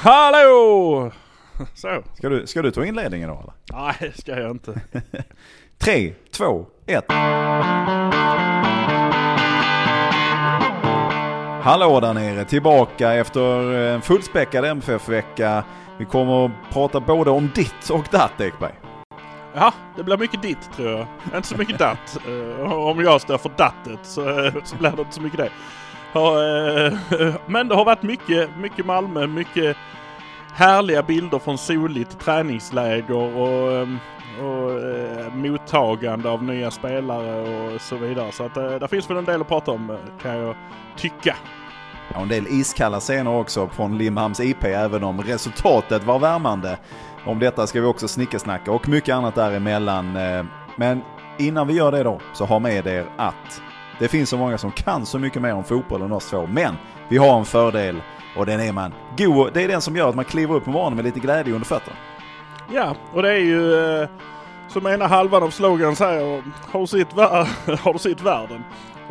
Hallå! Så. Ska du, ska du ta inledningen då eller? Nej, det ska jag inte. Tre, två, ett. Hallå där nere, tillbaka efter en fullspäckad MFF-vecka. Vi kommer att prata både om ditt och datt Ekberg. Ja, det blir mycket ditt tror jag. Inte så mycket datt. Uh, om jag står för dattet så, så blir det inte så mycket det. Eh, men det har varit mycket, mycket Malmö, mycket härliga bilder från soligt träningsläger och, eh, och eh, mottagande av nya spelare och så vidare. Så att uh, där finns väl en del att prata om kan jag tycka. Ja, en del iskalla scener också från Limhamns IP även om resultatet var värmande. Om detta ska vi också snickersnacka och mycket annat däremellan. Men innan vi gör det då så ha med er att det finns så många som kan så mycket mer om fotboll än oss två. Men vi har en fördel och den är man god. Det är den som gör att man kliver upp på morgonen med lite glädje under fötterna. Ja, och det är ju eh, som ena halvan av slogan säger, har du sitt, har du sitt världen?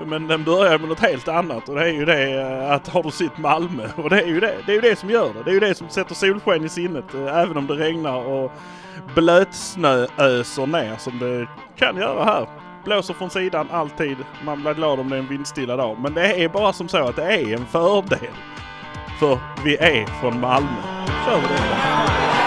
Men den börjar med något helt annat och det är ju det eh, att har du sitt Malmö? Och det är ju det, det är ju det som gör det. Det är ju det som sätter solsken i sinnet eh, även om det regnar och blötsnö öser ner som det kan göra här. Blåser från sidan alltid. Man blir glad om det är en vindstilla dag. Men det är bara som så att det är en fördel. För vi är från Malmö. Kör vi det.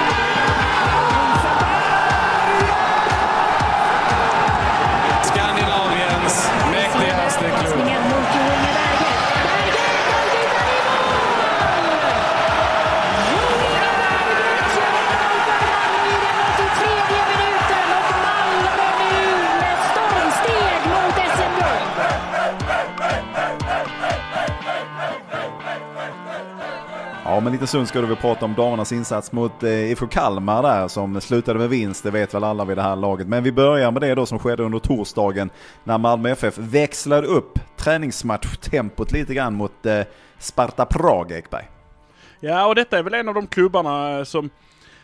En liten stund ska vi prata om damernas insats mot eh, IFK Kalmar där som slutade med vinst, det vet väl alla vid det här laget. Men vi börjar med det då som skedde under torsdagen när Malmö FF växlade upp träningsmatchtempot lite grann mot eh, Sparta Prag, Ekberg. Ja, och detta är väl en av de klubbarna eh, som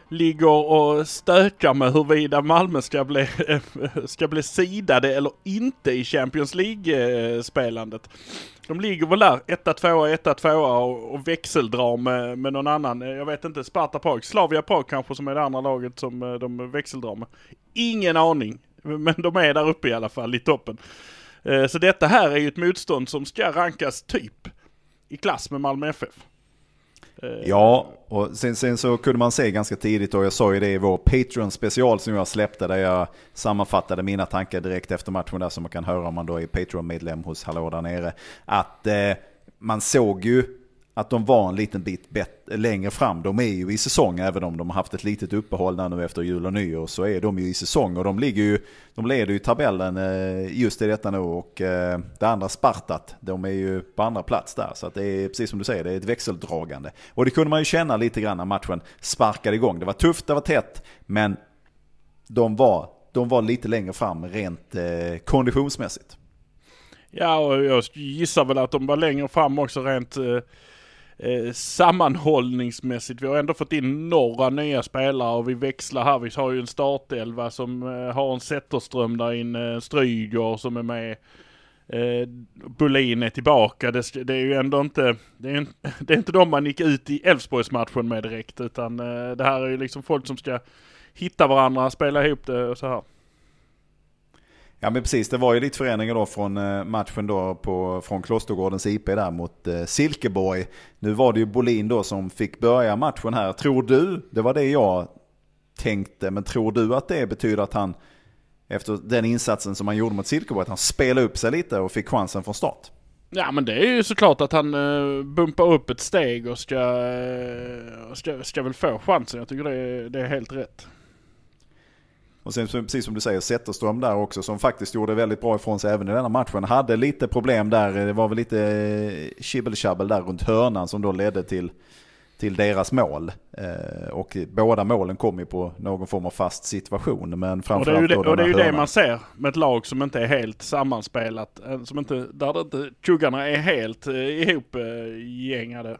ligger och stökar med huruvida Malmö ska bli, ska bli sidade eller inte i Champions League-spelandet. De ligger väl där, etta, tvåa, etta, tvåa och, och växeldrar med, med någon annan. Eh, jag vet inte, Sparta Prag, Slavia Prag kanske som är det andra laget som eh, de växeldrar med. Ingen aning, men de är där uppe i alla fall i toppen. Eh, så detta här är ju ett motstånd som ska rankas typ i klass med Malmö FF. Eh, ja, och sen, sen, så kunde man se ganska tidigt och jag sa ju det i vår Patreon special som jag släppte där jag sammanfattade mina tankar direkt efter matchen där som man kan höra om man då är Patreon-medlem hos Hallå där nere. Att eh, man såg ju att de var en liten bit längre fram. De är ju i säsong, även om de har haft ett litet uppehåll där nu efter jul och nyår, så är de ju i säsong. Och de, ligger ju, de leder ju tabellen eh, just i detta nu. Och eh, det andra Spartat, de är ju på andra plats där. Så att det är precis som du säger, det är ett växeldragande. Och det kunde man ju känna lite grann när matchen sparkade igång. Det var tufft, det var tätt, men de var, de var lite längre fram rent eh, konditionsmässigt. Ja, och jag gissar väl att de var längre fram också rent eh sammanhållningsmässigt. Vi har ändå fått in några nya spelare och vi växlar här. Vi har ju en startelva som eh, har en Zetterström där inne, eh, Stryger som är med. Eh, Bolin är tillbaka. Det, det, är ju ändå inte, det är, det är inte de man gick ut i Elfsborgsmatchen med direkt utan eh, det här är ju liksom folk som ska hitta varandra, spela ihop det och så här. Ja men precis, det var ju lite förändringar då från eh, matchen då på, från Klostergårdens IP där mot eh, Silkeborg. Nu var det ju Bolin då som fick börja matchen här. Tror du, det var det jag tänkte, men tror du att det betyder att han efter den insatsen som han gjorde mot Silkeborg, att han spelade upp sig lite och fick chansen från start? Ja men det är ju såklart att han uh, bumpar upp ett steg och ska, uh, ska, ska väl få chansen. Jag tycker det är, det är helt rätt. Och sen precis som du säger, Zetterström där också som faktiskt gjorde väldigt bra ifrån sig även i denna matchen. Hade lite problem där, det var väl lite eh, kibbel där runt hörnan som då ledde till, till deras mål. Eh, och båda målen kom ju på någon form av fast situation. Men framförallt och det är ju det, och det, är ju det man ser med ett lag som inte är helt sammanspelat. Eh, som inte, där det inte, kuggarna är helt ihop gängade.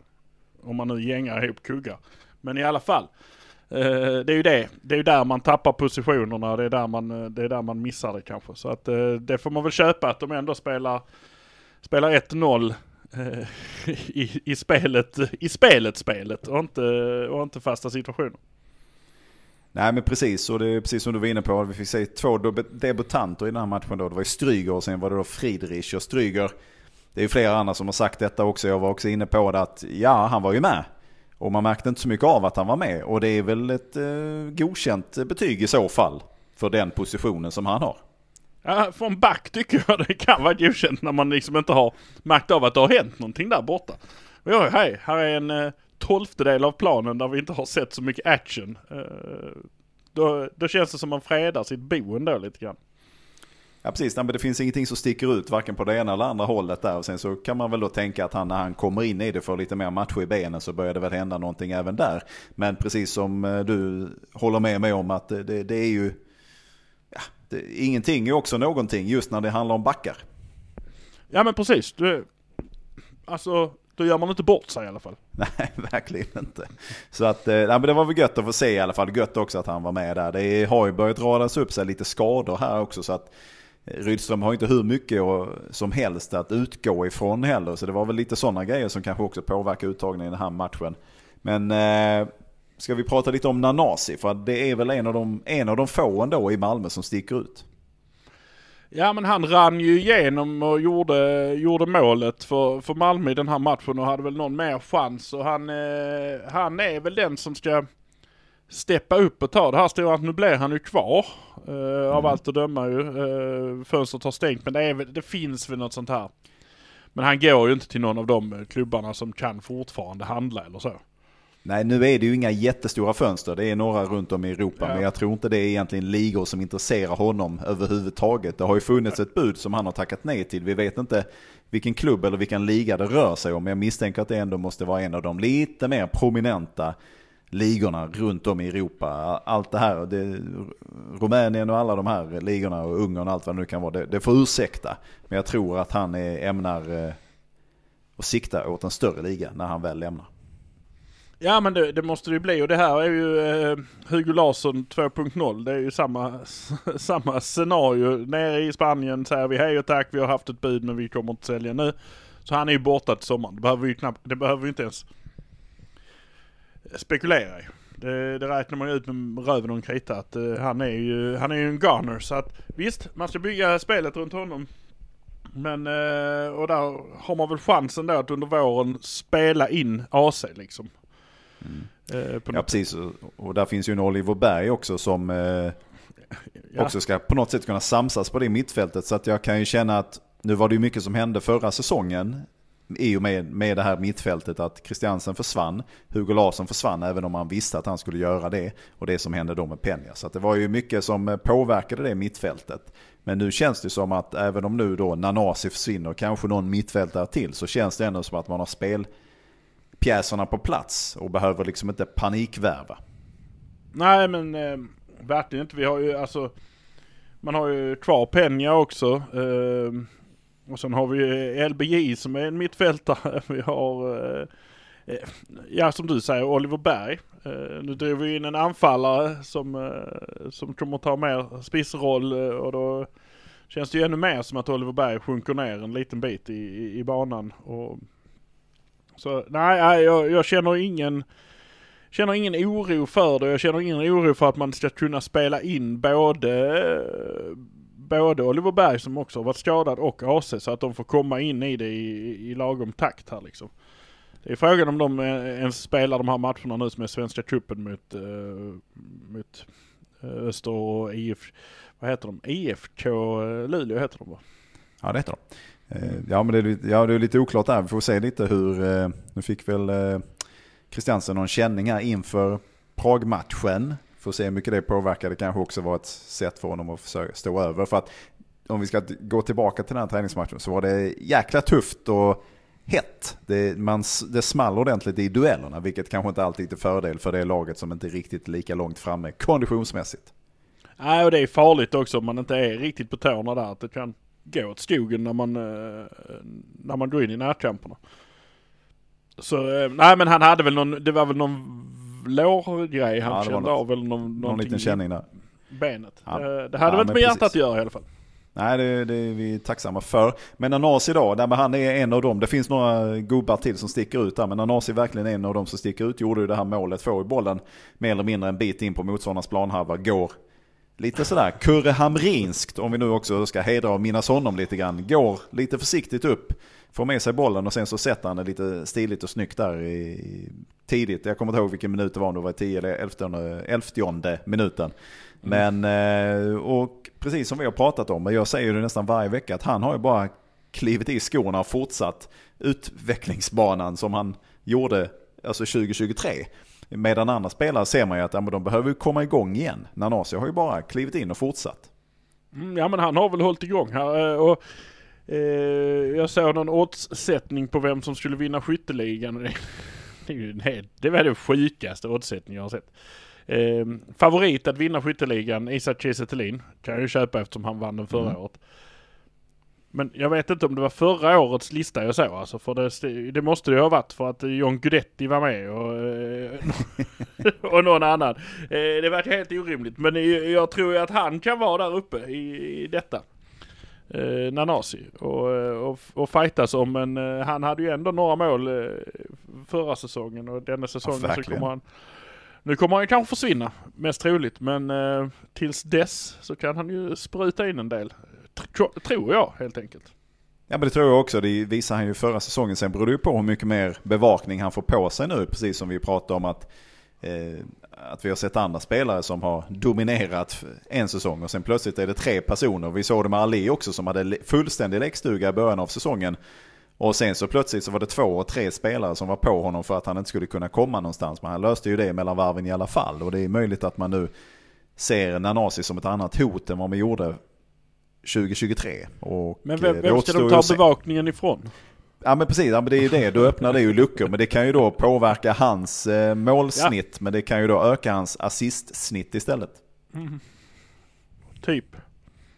Om man nu gängar ihop kuggar. Men i alla fall. Eh, det är ju det. Det är ju där man tappar positionerna. Det är där man, eh, det är där man missar det kanske. Så att eh, det får man väl köpa att de ändå spelar, spelar 1-0 i, i spelet, i spelet spelet och inte, och inte fasta situationer. Nej men precis, och det är precis som du var inne på. Vi fick se två debutanter i den här matchen då. Det var ju Stryger och sen var det då Friedrich. Och Stryger, det är ju flera andra som har sagt detta också. Jag var också inne på det att ja, han var ju med. Och man märkte inte så mycket av att han var med. Och det är väl ett eh, godkänt betyg i så fall. För den positionen som han har. Ja, från back tycker jag det kan vara godkänt när man liksom inte har märkt av att det har hänt någonting där borta. Och ja, hej, här är en eh, tolftedel av planen där vi inte har sett så mycket action. Eh, då, då känns det som man fredar sitt bo ändå lite grann. Ja precis, men det finns ingenting som sticker ut varken på det ena eller andra hållet där. Och sen så kan man väl då tänka att han när han kommer in i det får lite mer matcher i benen så börjar det väl hända någonting även där. Men precis som eh, du håller med mig om att det, det är ju... Ja, det, ingenting är också någonting just när det handlar om backar. Ja men precis. Du, alltså då gör man inte bort sig i alla fall. Nej, verkligen inte. Så att, eh, ja, men det var väl gött att få se i alla fall. Gött också att han var med där. Det har ju börjat radas upp sig lite skador här också så att eh, Rydström har inte hur mycket som helst att utgå ifrån heller. Så det var väl lite sådana grejer som kanske också påverkar uttagningen i den här matchen. Men eh, ska vi prata lite om Nanasi? För det är väl en av de, en av de få ändå i Malmö som sticker ut. Ja men han rann ju igenom och gjorde, gjorde målet för, för Malmö i den här matchen och hade väl någon mer chans. Och han, eh, han är väl den som ska steppa upp och ta det här stora. Nu blir han ju kvar. Eh, mm. Av allt att döma ju. Eh, fönstret har stängt men det, är, det finns väl något sånt här. Men han går ju inte till någon av de klubbarna som kan fortfarande handla eller så. Nej, nu är det ju inga jättestora fönster. Det är några runt om i Europa. Ja. Men jag tror inte det är egentligen ligor som intresserar honom överhuvudtaget. Det har ju funnits ett bud som han har tackat nej till. Vi vet inte vilken klubb eller vilken liga det rör sig om. Men jag misstänker att det ändå måste vara en av de lite mer prominenta ligorna runt om i Europa. Allt det här, det, Rumänien och alla de här ligorna och Ungern och allt vad det nu kan vara. Det, det får ursäkta. Men jag tror att han är, ämnar eh, sikta åt en större liga när han väl lämnar. Ja men det, det, måste det ju bli och det här är ju eh, Hugo Larsson 2.0. Det är ju samma, samma scenario. Nere i Spanien säger vi hej och tack, vi har haft ett bud men vi kommer inte sälja nu. Så han är ju borta till sommaren. Det behöver vi ju knappt, det behöver vi inte ens spekulera i. Det, det räknar man ju ut med röven och en krita att uh, han är ju, han är ju en gunner. Så att visst, man ska bygga spelet runt honom. Men, uh, och där har man väl chansen då att under våren spela in AC liksom. Mm. Eh, ja precis, och där finns ju en Oliver Berg också som ja. också ska på något sätt kunna samsas på det mittfältet. Så att jag kan ju känna att nu var det ju mycket som hände förra säsongen i och med, med det här mittfältet att Christiansen försvann, Hugo Larsson försvann även om han visste att han skulle göra det och det som hände då med Penja. Så det var ju mycket som eh, påverkade det mittfältet. Men nu känns det som att även om nu då Nanasi försvinner, kanske någon mittfältare till, så känns det ändå som att man har spelpjäserna på plats och behöver liksom inte panikvärva. Nej men eh, verkligen inte. Vi har ju alltså man har ju kvar Penja också. Eh, och sen har vi LBJ som är en mittfältare. Vi har, eh, eh, ja som du säger, Oliver Berg. Eh, nu drog vi in en anfallare som, eh, som kommer ta mer spissroll eh, och då känns det ju ännu mer som att Oliver Berg sjunker ner en liten bit i, i, i banan. Och så nej, jag, jag känner ingen känner ingen oro för det. Jag känner ingen oro för att man ska kunna spela in både eh, både Oliver Berg som också har varit skadad och AC så att de får komma in i det i, i lagom takt här liksom. Det är frågan om de eh, ens spelar de här matcherna nu som är Svenska cupen mot, uh, mot eh, Öster och IF, vad heter de? IFK Luleå heter de va? Ja det heter de. Ja, men det är, ja, det är lite oklart där. Vi får se lite hur... Nu fick väl Kristiansen någon känning här inför Pragmatchen. Får se hur mycket det påverkar. Det kanske också var ett sätt för honom att försöka stå över. För att om vi ska gå tillbaka till den här träningsmatchen så var det jäkla tufft och hett. Det, man, det small ordentligt i duellerna, vilket kanske inte alltid är till fördel för det laget som inte är riktigt lika långt framme konditionsmässigt. Nej, och det är farligt också om man inte är riktigt på tårna där. Att det kan gå åt skogen när man, eh, när man går in i närkamperna. Så, eh, nej men han hade väl någon, det var väl någon lårgrej han ja, kände av eller någon, någon liten känning där. Benet. Ja. Det, det hade ja, väl med hjärtat att göra i alla fall. Nej, det, det är vi tacksamma för. Men Nanasi då, där han är en av dem. Det finns några gubbar till som sticker ut där, men Nanasi är verkligen en av dem som sticker ut. Gjorde ju det här målet, får ju bollen mer eller mindre en bit in på motståndarnas planhalva, går lite sådär Kurre Hamrinskt, om vi nu också ska hedra och minnas honom lite grann. Går lite försiktigt upp, får med sig bollen och sen så sätter han det lite stiligt och snyggt där i, tidigt. Jag kommer inte ihåg vilken minut det var, om det var i 10 eller 11 minuten. Men, mm. och precis som vi har pratat om, jag säger det nästan varje vecka, att han har ju bara klivit i skorna och fortsatt utvecklingsbanan som han gjorde alltså 2023. Medan andra spelare ser man ju att ja, de behöver komma igång igen. Nanasi har ju bara klivit in och fortsatt. Mm, ja men han har väl hållit igång här. Eh, och, eh, jag såg någon oddssättning på vem som skulle vinna skytteligan. Det var det sjukaste oddsättningen jag har sett. Eh, favorit att vinna skytteligan, Isak Kiese Kan jag ju köpa eftersom han vann den förra mm. året. Men jag vet inte om det var förra årets lista jag såg alltså. För det, det måste det ju ha varit för att John Guidetti var med och, eh, och någon annan. Eh, det verkar helt orimligt. Men jag tror ju att han kan vara där uppe i, i detta. Eh, Nanasi och, och, och fightas om men han hade ju ändå några mål förra säsongen och denna säsongen ja, så kommer han nu kommer han ju kanske försvinna, mest troligt, men eh, tills dess så kan han ju spruta in en del. Tror jag helt enkelt. Ja men det tror jag också. Det visar han ju förra säsongen. Sen beror det ju på hur mycket mer bevakning han får på sig nu. Precis som vi pratade om att, eh, att vi har sett andra spelare som har dominerat en säsong och sen plötsligt är det tre personer. Vi såg det med Ali också som hade fullständig läckstuga i början av säsongen. Och sen så plötsligt så var det två och tre spelare som var på honom för att han inte skulle kunna komma någonstans. Men han löste ju det mellan varven i alla fall. Och det är möjligt att man nu ser Nanasi som ett annat hot än vad man gjorde 2023. Och men vem, vem ska de ta bevakningen ifrån? Ja men precis, ja, men det är ju det. Då öppnar det ju luckor. Men det kan ju då påverka hans eh, målsnitt. Ja. Men det kan ju då öka hans assistsnitt istället. Mm. Typ.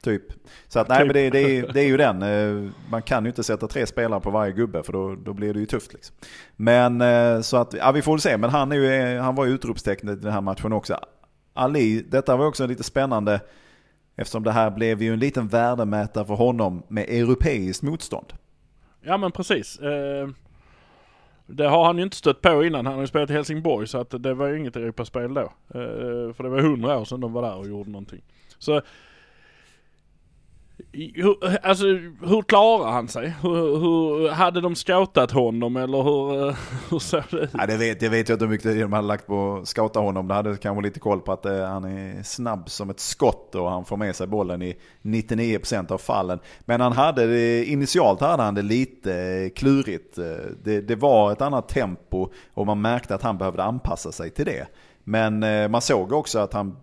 Typ. Så att nej men det, det, är, det är ju den. Eh, man kan ju inte sätta tre spelare på varje gubbe för då, då blir det ju tufft. Liksom. Men eh, så att, ja vi får väl se. Men han, är ju, han var ju utropstecknet i den här matchen också. Ali, detta var också lite spännande. Eftersom det här blev ju en liten värdemätare för honom med europeiskt motstånd. Ja men precis. Eh, det har han ju inte stött på innan. Han har ju spelat i Helsingborg så att det var ju inget Europaspel då. Eh, för det var hundra år sedan de var där och gjorde någonting. Så hur, alltså hur klarar han sig? Hur, hur, hade de scoutat honom eller hur, eh, hur såg det ut? Ja, det, vet, det vet jag inte hur mycket de hade lagt på att scouta honom. De hade kanske lite koll på att eh, han är snabb som ett skott och han får med sig bollen i 99% av fallen. Men han hade det, initialt hade han det lite eh, klurigt. Eh, det, det var ett annat tempo och man märkte att han behövde anpassa sig till det. Men eh, man såg också att han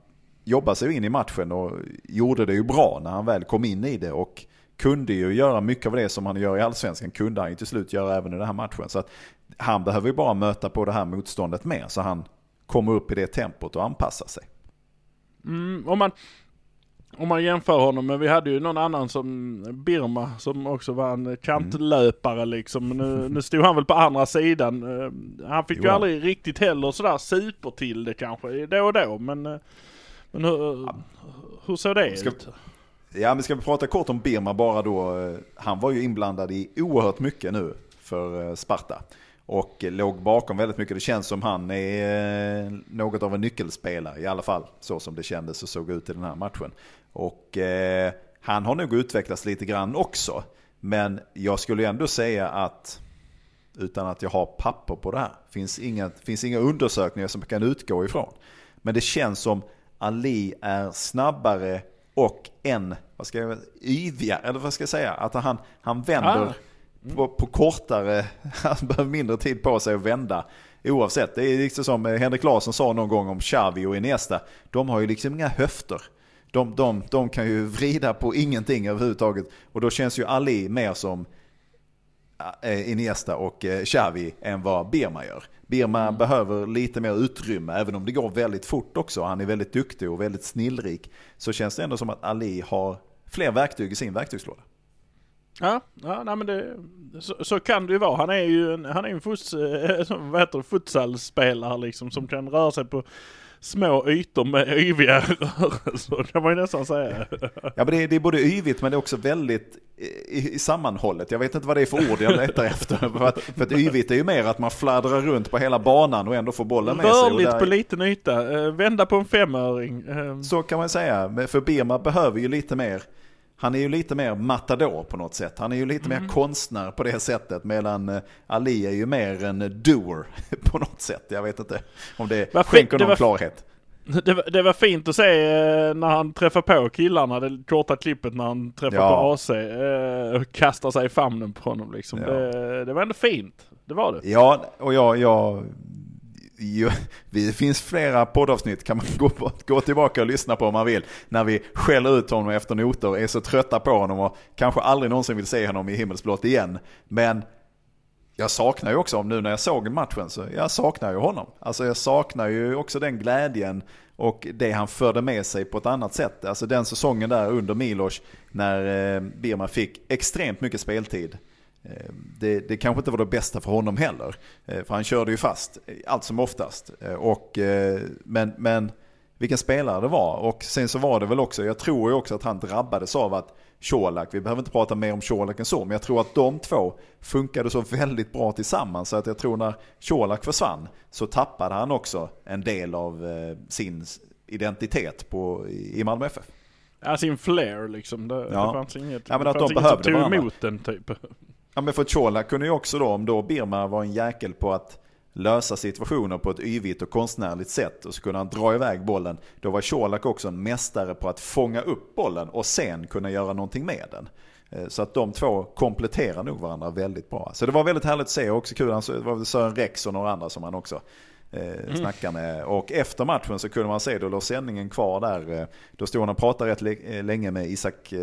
jobbade sig in i matchen och gjorde det ju bra när han väl kom in i det. Och kunde ju göra mycket av det som han gör i allsvenskan, kunde han ju till slut göra även i den här matchen. Så att han behöver ju bara möta på det här motståndet mer, så han kommer upp i det tempot och anpassar sig. Mm, om, man, om man jämför honom med, vi hade ju någon annan som Birma som också var en kantlöpare mm. liksom. Nu, nu stod han väl på andra sidan. Eh, han fick jo. ju aldrig riktigt heller sådär super till det kanske, då och då. Men eh, men hur, ja. hur ser det ska, ut? Ja, men ska vi prata kort om Birma bara då. Han var ju inblandad i oerhört mycket nu för eh, Sparta. Och låg bakom väldigt mycket. Det känns som han är eh, något av en nyckelspelare. I alla fall så som det kändes och såg ut i den här matchen. Och eh, han har nog utvecklats lite grann också. Men jag skulle ändå säga att utan att jag har papper på det här. Finns inga, finns inga undersökningar som kan utgå ifrån. Men det känns som Ali är snabbare och än, vad ska jag yviga, eller vad ska jag säga, att han, han vänder ah. på, på, kortare, han behöver mindre tid på sig att vända. Oavsett, det är liksom som Henrik Larsson sa någon gång om Xavi och Iniesta. De har ju liksom inga höfter. De, de, de kan ju vrida på ingenting överhuvudtaget. Och då känns ju Ali mer som eh, Iniesta och eh, Xavi än vad Birma gör. Birma mm. behöver lite mer utrymme, även om det går väldigt fort också. Han är väldigt duktig och väldigt snillrik. Så känns det ändå som att Ali har fler verktyg i sin verktygslåda. Ja, ja nej, men det, så, så, kan det ju vara. Han är ju en, han är en futs, vad heter det, futsalspelare liksom som kan röra sig på små ytor med yviga rörelser kan man ju nästan säga. Ja men det är, det är både yvigt men det är också väldigt i, i sammanhållet. Jag vet inte vad det är för ord jag letar efter. För att, för att yvigt är ju mer att man fladdrar runt på hela banan och ändå får bollen med Rörligt sig. Rörligt på liten yta, eh, vända på en femöring. Eh. Så kan man säga, för Birma behöver ju lite mer han är ju lite mer matador på något sätt. Han är ju lite mm. mer konstnär på det sättet. Medan eh, Ali är ju mer en doer på något sätt. Jag vet inte om det Varför, skänker någon det var, klarhet. Det var, det var, fint att se eh, när han träffar på killarna, det korta klippet när han träffar ja. på AC. Eh, och kastar sig i famnen på honom liksom. Ja. Det, det, var ändå fint. Det var det. Ja, och jag, jag det finns flera poddavsnitt kan man gå, gå tillbaka och lyssna på om man vill. När vi skäller ut honom efter noter, är så trötta på honom och kanske aldrig någonsin vill se honom i himmelsblått igen. Men jag saknar ju också, nu när jag såg matchen, så jag saknar ju honom. Alltså jag saknar ju också den glädjen och det han förde med sig på ett annat sätt. Alltså den säsongen där under Milos när eh, Birma fick extremt mycket speltid. Eh, det, det kanske inte var det bästa för honom heller. Eh, för han körde ju fast allt som oftast. Eh, och, men, men vilken spelare det var. Och sen så var det väl också, jag tror ju också att han drabbades av att Colak, vi behöver inte prata mer om Colak än så, men jag tror att de två funkade så väldigt bra tillsammans. Så att jag tror när Colak försvann så tappade han också en del av sin identitet på, i Malmö FF. Ja, sin flair liksom. Det, ja. det fanns inget, ja, men att de behövde tog emot den typ. Ja men för Chola kunde ju också då, om då Birma var en jäkel på att lösa situationer på ett yvigt och konstnärligt sätt och så kunde han dra iväg bollen. Då var Colak också en mästare på att fånga upp bollen och sen kunna göra någonting med den. Eh, så att de två kompletterar nog varandra väldigt bra. Så det var väldigt härligt att se och också kul, det var Sören Rex och några andra som han också eh, mm. snackade med. Och efter matchen så kunde man se, då låg sändningen kvar där. Eh, då stod han och pratade rätt länge med Isak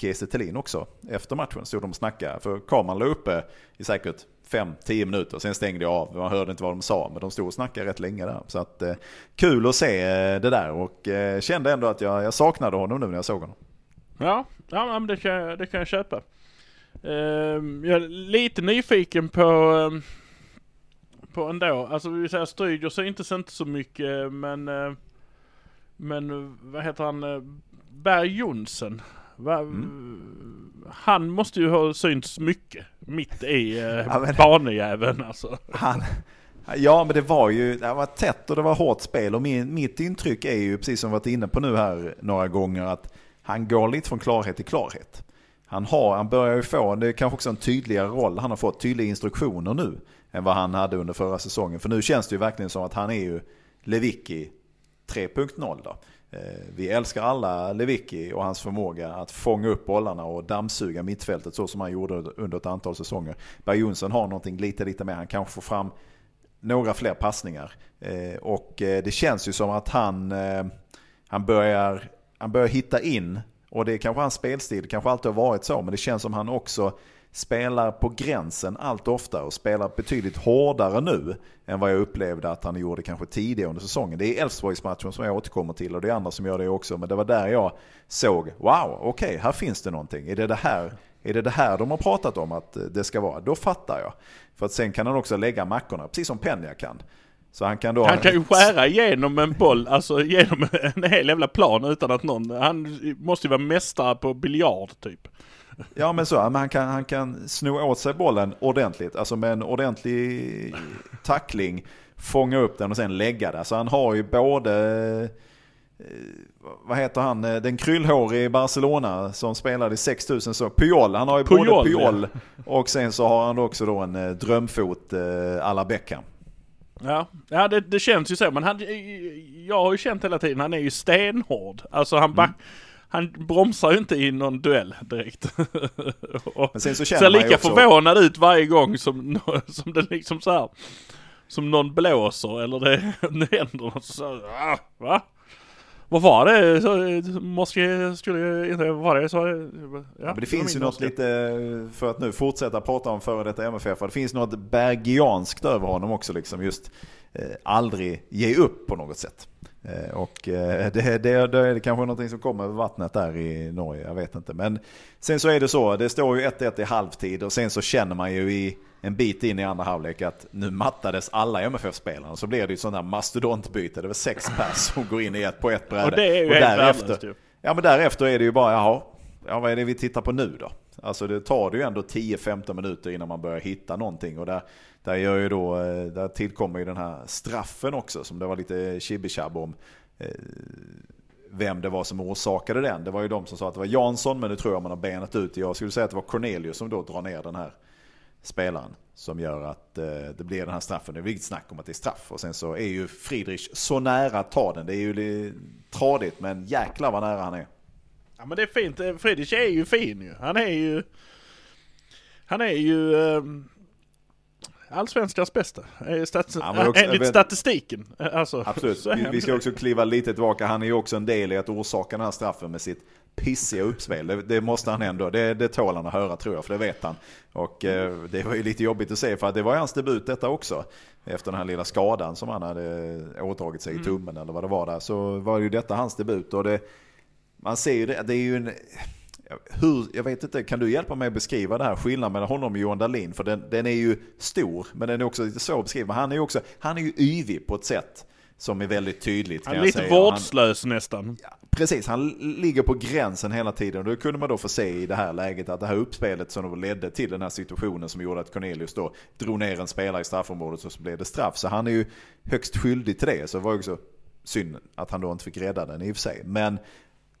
Kiese Thelin också. Efter matchen stod de och snackade. För kameran låg uppe i säkert 5-10 minuter. Sen stängde jag av. Man hörde inte vad de sa. Men de stod och snackade rätt länge där. Så att, eh, kul att se eh, det där. Och eh, kände ändå att jag, jag saknade honom nu när jag såg honom. Ja, ja men det, kan, det kan jag köpa. Eh, jag är lite nyfiken på, ehm, på ändå. Alltså vi säger Stryger så inte så mycket eh, men eh, men vad heter han? Berg Jonsen. Va, mm. Han måste ju ha synts mycket mitt i eh, ja, men, banejäveln alltså. Han, ja men det var ju det var tätt och det var hårt spel och min, mitt intryck är ju precis som vi varit inne på nu här några gånger att han går lite från klarhet till klarhet. Han, har, han börjar ju få, det är kanske också en tydligare roll, han har fått tydliga instruktioner nu än vad han hade under förra säsongen. För nu känns det ju verkligen som att han är ju Lewicki 3.0 då. Eh, vi älskar alla Lewicki och hans förmåga att fånga upp bollarna och dammsuga mittfältet så som han gjorde under ett antal säsonger. Berg Jonsson har någonting lite, lite mer. Han kanske får fram några fler passningar. Eh, och eh, det känns ju som att han, han, börjar, han börjar hitta in och det är kanske hans spelstil, det kanske alltid har varit så, men det känns som han också spelar på gränsen allt oftare och spelar betydligt hårdare nu än vad jag upplevde att han gjorde kanske tidigare under säsongen. Det är Elfsborgsmatchen som jag återkommer till och det är andra som gör det också. Men det var där jag såg, wow, okej, okay, här finns det någonting. Är det det här är det det här de har pratat om att det ska vara? Då fattar jag. För att sen kan han också lägga mackorna, precis som Penja kan. Så han kan då... Han kan ju skära igenom en boll, alltså genom en hel jävla plan utan att någon... Han måste ju vara mästare på biljard typ. Ja men så, men han kan, han kan sno åt sig bollen ordentligt, alltså med en ordentlig tackling, fånga upp den och sen lägga det. Så han har ju både, eh, vad heter han, eh, den kryllhårige i Barcelona som spelade i 6000 så Puyol, han har ju Puyol, både Puyol och sen så har han också då en eh, drömfot alla Beckham. Ja, ja det, det, känns ju så. Men han, jag har ju känt hela tiden, han är ju stenhård. Alltså han back, mm han bromsar ju inte i någon duell direkt. Men sen så ser lika också... förvånad ut varje gång som, som det liksom så här, Som någon blåser eller det, händer något så ah, va? Vad var det? Så, måste, skulle inte vara det så? Ja, ja, men det finns ju något lite, för att nu fortsätta prata om före detta MFF, det finns något bergianskt över honom också liksom just eh, aldrig ge upp på något sätt. Eh, och eh, det, det, det är kanske någonting som kommer över vattnet där i Norge, jag vet inte. Men sen så är det så, det står ju 1-1 i halvtid och sen så känner man ju i en bit in i andra halvlek att nu mattades alla MFF-spelarna. Så blir det ju sån här mastodontbyte, det var sex pers som går in i ett på ett bräde. Och det är ju och helt därefter, Ja men därefter är det ju bara, jaha, ja, vad är det vi tittar på nu då? Alltså det tar det ju ändå 10-15 minuter innan man börjar hitta någonting. Och där, där, gör ju då, eh, där tillkommer ju den här straffen också som det var lite chibi om. Eh, vem det var som orsakade den. Det var ju de som sa att det var Jansson men nu tror jag man har benat ut. Jag skulle säga att det var Cornelius som då drar ner den här spelaren. Som gör att eh, det blir den här straffen. Det är inget snack om att det är straff. Och sen så är ju Friedrich så nära att ta den. Det är ju tradigt men jäklar vad nära han är. Ja men det är fint. Friedrich är ju fin ju. Han är ju... Han är ju... Um allsvenskans bästa. Stats ja, också, enligt vet, statistiken. Alltså, absolut. Vi, vi, ska också kliva lite tillbaka. Han är ju också en del i att orsaka den här straffen med sitt pissiga uppspel. Det, det måste han ändå. Det, det tål han att höra tror jag, för det vet han. Och eh, det var ju lite jobbigt att se för det var hans debut detta också. Efter den här lilla skadan som han hade åtagit sig i mm. tummen mm. eller vad det var där. Så var ju detta hans debut. Och det, man ser ju det, det är ju en hur, jag vet inte, kan du hjälpa mig att beskriva det här skillnaden mellan honom och Johan Dahlin? För den, den är ju stor, men den är också lite svår att beskriva. Han är ju också, han är ju yvig på ett sätt som är väldigt tydligt. Han är lite säga. vårdslös han, nästan. Ja, precis, han ligger på gränsen hela tiden. Och då kunde man då få se i det här läget att det här uppspelet som då ledde till den här situationen som gjorde att Cornelius då drog ner en spelare i straffområdet och så blev det straff. Så han är ju högst skyldig till det. Så det var också synd att han då inte fick rädda den i och för sig. Men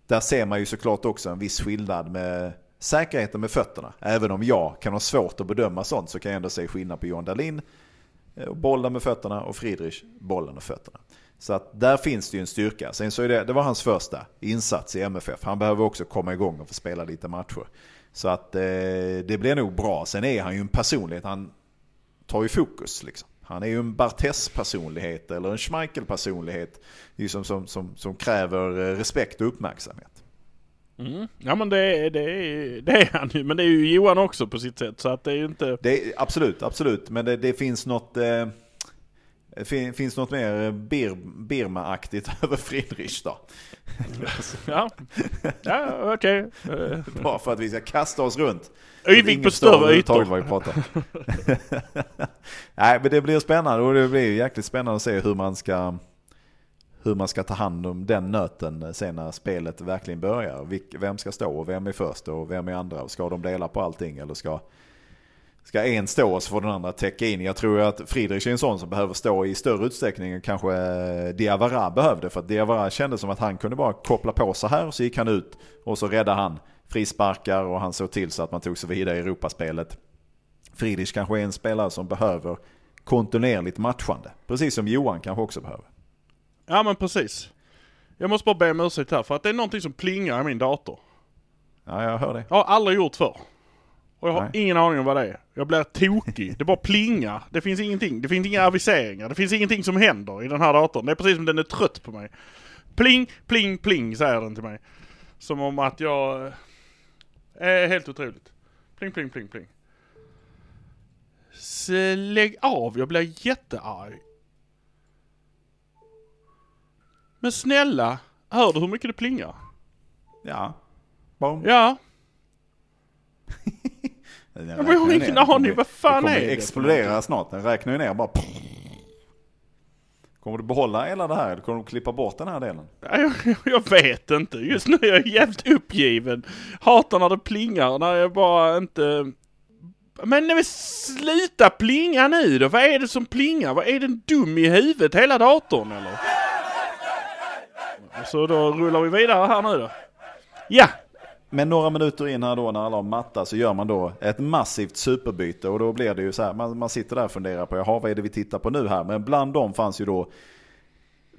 där ser man ju såklart också en viss skillnad med säkerheten med fötterna. Även om jag kan ha svårt att bedöma sånt så kan jag ändå se skillnad på Johan Dahlin, eh, bollen med fötterna och Friedrich, bollen och fötterna. Så att där finns det ju en styrka. Sen så är det, det var hans första insats i MFF. Han behöver också komma igång och få spela lite matcher. Så att eh, det blir nog bra. Sen är han ju en personlighet, han tar ju fokus liksom. Han är ju en Bartes-personlighet eller en Schmeichel-personlighet som, som, som, som kräver eh, respekt och uppmärksamhet. Mm. Ja men det, är, det, det är han ju, men det är ju Johan också på sitt sätt så att det är ju inte... Det absolut, absolut, men det, det finns något... Eh, fin, finns något mer Bir, Birma-aktigt över Friedrich då? ja, ja okej. Okay. Bara för att vi ska kasta oss runt. Yvig på större ytor. Vad vi pratar. Nej, men det blir spännande och det blir jäkligt spännande att se hur man ska hur man ska ta hand om den nöten sen när spelet verkligen börjar. Vem ska stå och vem är först och vem är andra? Ska de dela på allting eller ska, ska en stå och så får den andra täcka in? Jag tror att Friedrich är en sån som behöver stå i större utsträckning än kanske Diawara behövde. För att Diawara kände som att han kunde bara koppla på så här och så gick han ut och så räddade han frisparkar och han såg till så att man tog sig vidare i Europaspelet. Friedrich kanske är en spelare som behöver kontinuerligt matchande. Precis som Johan kanske också behöver. Ja men precis. Jag måste bara be om ursäkt här för att det är någonting som plingar i min dator. Ja jag hör det. Jag har aldrig gjort förr. Och jag har Nej. ingen aning om vad det är. Jag blir tokig. Det bara plingar. Det finns ingenting. Det finns inga aviseringar. Det finns ingenting som händer i den här datorn. Det är precis som den är trött på mig. Pling, pling, pling säger den till mig. Som om att jag Eh, helt otroligt. Pling, pling, pling, pling. Lägg av, jag blir jättearg. Men snälla, hör du hur mycket det plingar? Ja. Bom. Ja. jag har ingen aning, vad fan är det? Det kommer explodera snart, den räknar ju ner bara. Kommer du behålla hela det här eller kommer du klippa bort den här delen? Jag, jag vet inte. Just nu är jag jävligt uppgiven. Hatar när det plingar, när jag bara inte... Men nej, sluta plinga nu då! Vad är det som plingar? Vad är den dum i huvudet, hela datorn eller? Så då rullar vi vidare här nu då. Ja, men några minuter in här då när alla har matta så gör man då ett massivt superbyte och då blir det ju så här, man, man sitter där och funderar på, jaha vad är det vi tittar på nu här? Men bland dem fanns ju då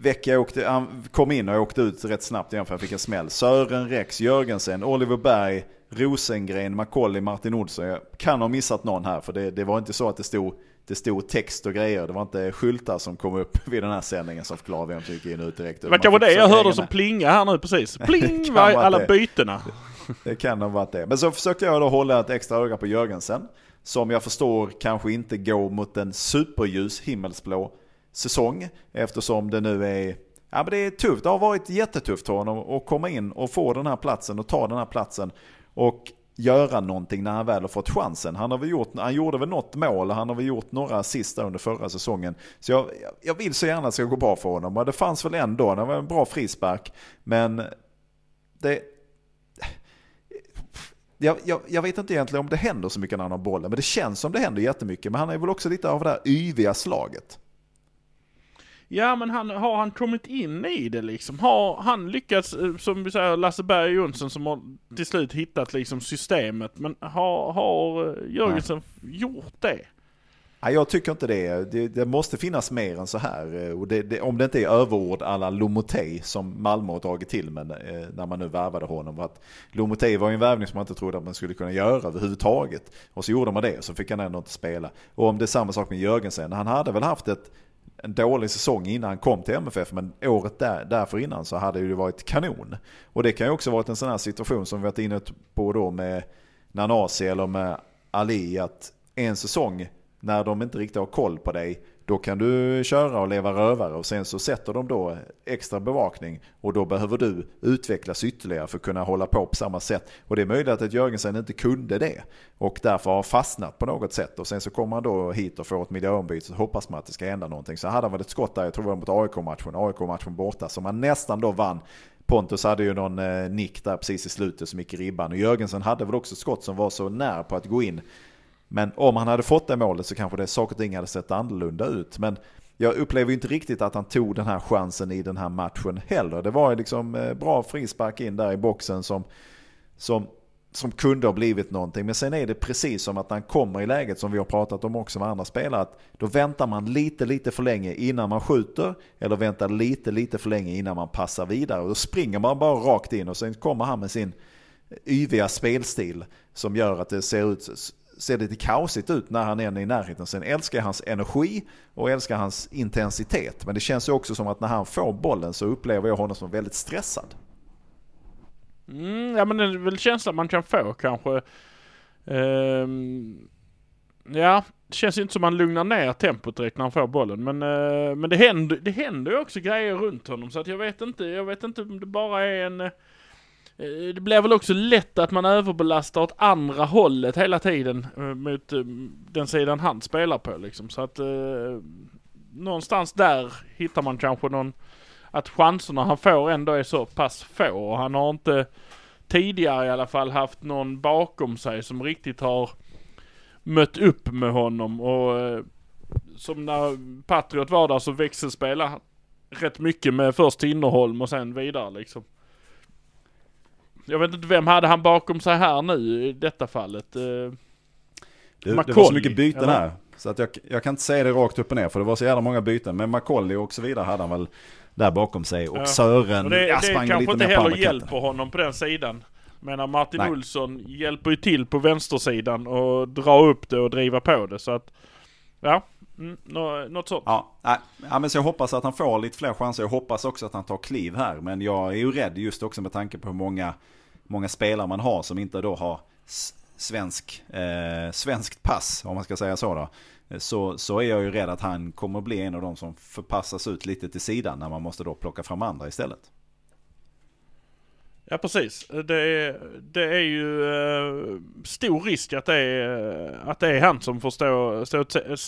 Vecka åkte, han kom in och åkte ut rätt snabbt igen för han fick en smäll. Sören Rex, Jörgensen, Oliver Berg, Rosengren, Macaulay, Martin Olsson. Jag kan ha missat någon här för det, det var inte så att det stod, det stod text och grejer. Det var inte skyltar som kom upp vid den här sändningen som förklarade vem som gick in ut direkt. Det var kanske det jag hörde som plinga här nu precis. Pling var alla bytena. Det kan ha varit det. Men så försökte jag då hålla ett extra öga på Jörgensen. Som jag förstår kanske inte går mot en superljus himmelsblå säsong. Eftersom det nu är Ja, men det är tufft. Det har varit jättetufft för honom att komma in och få den här platsen och ta den här platsen. Och göra någonting när han väl har fått chansen. Han, har väl gjort, han gjorde väl något mål, han har väl gjort några sista under förra säsongen. Så jag, jag vill så gärna att det ska gå bra för honom. Och det fanns väl ändå, det var en bra frispark. Men det... Jag, jag, jag, vet inte egentligen om det händer så mycket när han har bollen, men det känns som det händer jättemycket. Men han är väl också lite av det där yviga slaget. Ja men han, har han kommit in i det liksom? Har han lyckats, eh, som vi säger Lasse Berg Jonsson som har till slut hittat liksom systemet. Men har, har eh, Jörgensen gjort det? Nej, jag tycker inte det. det. det. måste finnas mer än så här. Eh, och det, det, om det inte är överord alla Lomotey som Malmö har dragit till med när man nu värvade honom. Att Lomotey var ju en värvning som man inte trodde att man skulle kunna göra överhuvudtaget. Och så gjorde man det och så fick han ändå inte spela. Och om det är samma sak med Jörgensen. Han hade väl haft ett en dålig säsong innan han kom till MFF, men året där, därför innan så hade det varit kanon. Och det kan ju också varit en sån här situation som vi varit inne på då med Nanasi eller med Ali, att en säsong när de inte riktigt har koll på dig då kan du köra och leva rövare och sen så sätter de då extra bevakning och då behöver du utvecklas ytterligare för att kunna hålla på på samma sätt. Och det är möjligt att Jörgensen inte kunde det och därför har fastnat på något sätt och sen så kommer han då hit och får ett miljöombyte så hoppas man att det ska hända någonting. Så hade han väl ett skott där, jag tror det var mot AIK-matchen, AIK-matchen borta som han nästan då vann Pontus hade ju någon eh, nick där precis i slutet som gick i ribban och Jörgensen hade väl också ett skott som var så nära på att gå in men om han hade fått det målet så kanske det saker och ting hade sett annorlunda ut. Men jag upplever inte riktigt att han tog den här chansen i den här matchen heller. Det var liksom eh, bra frispark in där i boxen som, som, som kunde ha blivit någonting. Men sen är det precis som att han kommer i läget som vi har pratat om också med andra spelare. Att då väntar man lite, lite för länge innan man skjuter. Eller väntar lite, lite för länge innan man passar vidare. Och då springer man bara rakt in och sen kommer han med sin yviga spelstil som gör att det ser ut ser lite kaosigt ut när han är i närheten. Sen älskar jag hans energi och älskar hans intensitet. Men det känns ju också som att när han får bollen så upplever jag honom som väldigt stressad. Mm, ja men det är väl känslan man kan få kanske. Um, ja, det känns ju inte som att man lugnar ner tempot direkt när han får bollen. Men, uh, men det händer, det händer ju också grejer runt honom så att jag vet inte, jag vet inte om det bara är en Eh, Eh, det blir väl också lätt att man överbelastar åt andra hållet hela tiden eh, mot eh, den sidan han spelar på liksom. Så att eh, någonstans där hittar man kanske någon, att chanserna han får ändå är så pass få och han har inte tidigare i alla fall haft någon bakom sig som riktigt har mött upp med honom och eh, som när Patriot var där så växelspelade rätt mycket med först Tinnerholm och sen vidare liksom. Jag vet inte vem hade han bakom sig här nu i detta fallet? Eh, det, det var så mycket byten eller? här. Så att jag, jag kan inte säga det rakt upp och ner för det var så jävla många byten. Men Macaulay och så vidare hade han väl där bakom sig. Och ja. Sören och det, ja, det kanske inte heller hjälper honom på den sidan. Men Martin Nej. Olsson hjälper ju till på vänstersidan och dra upp det och driva på det. Så att, ja, mm, något sånt. Ja, ja, men så jag hoppas att han får lite fler chanser. Jag hoppas också att han tar kliv här. Men jag är ju rädd just också med tanke på hur många många spelare man har som inte då har svensk, eh, svenskt pass, om man ska säga så då. Så, så är jag ju rädd att han kommer bli en av de som förpassas ut lite till sidan när man måste då plocka fram andra istället. Ja precis. Det är, det är ju eh, stor risk att det, är, att det är han som får stå, stå,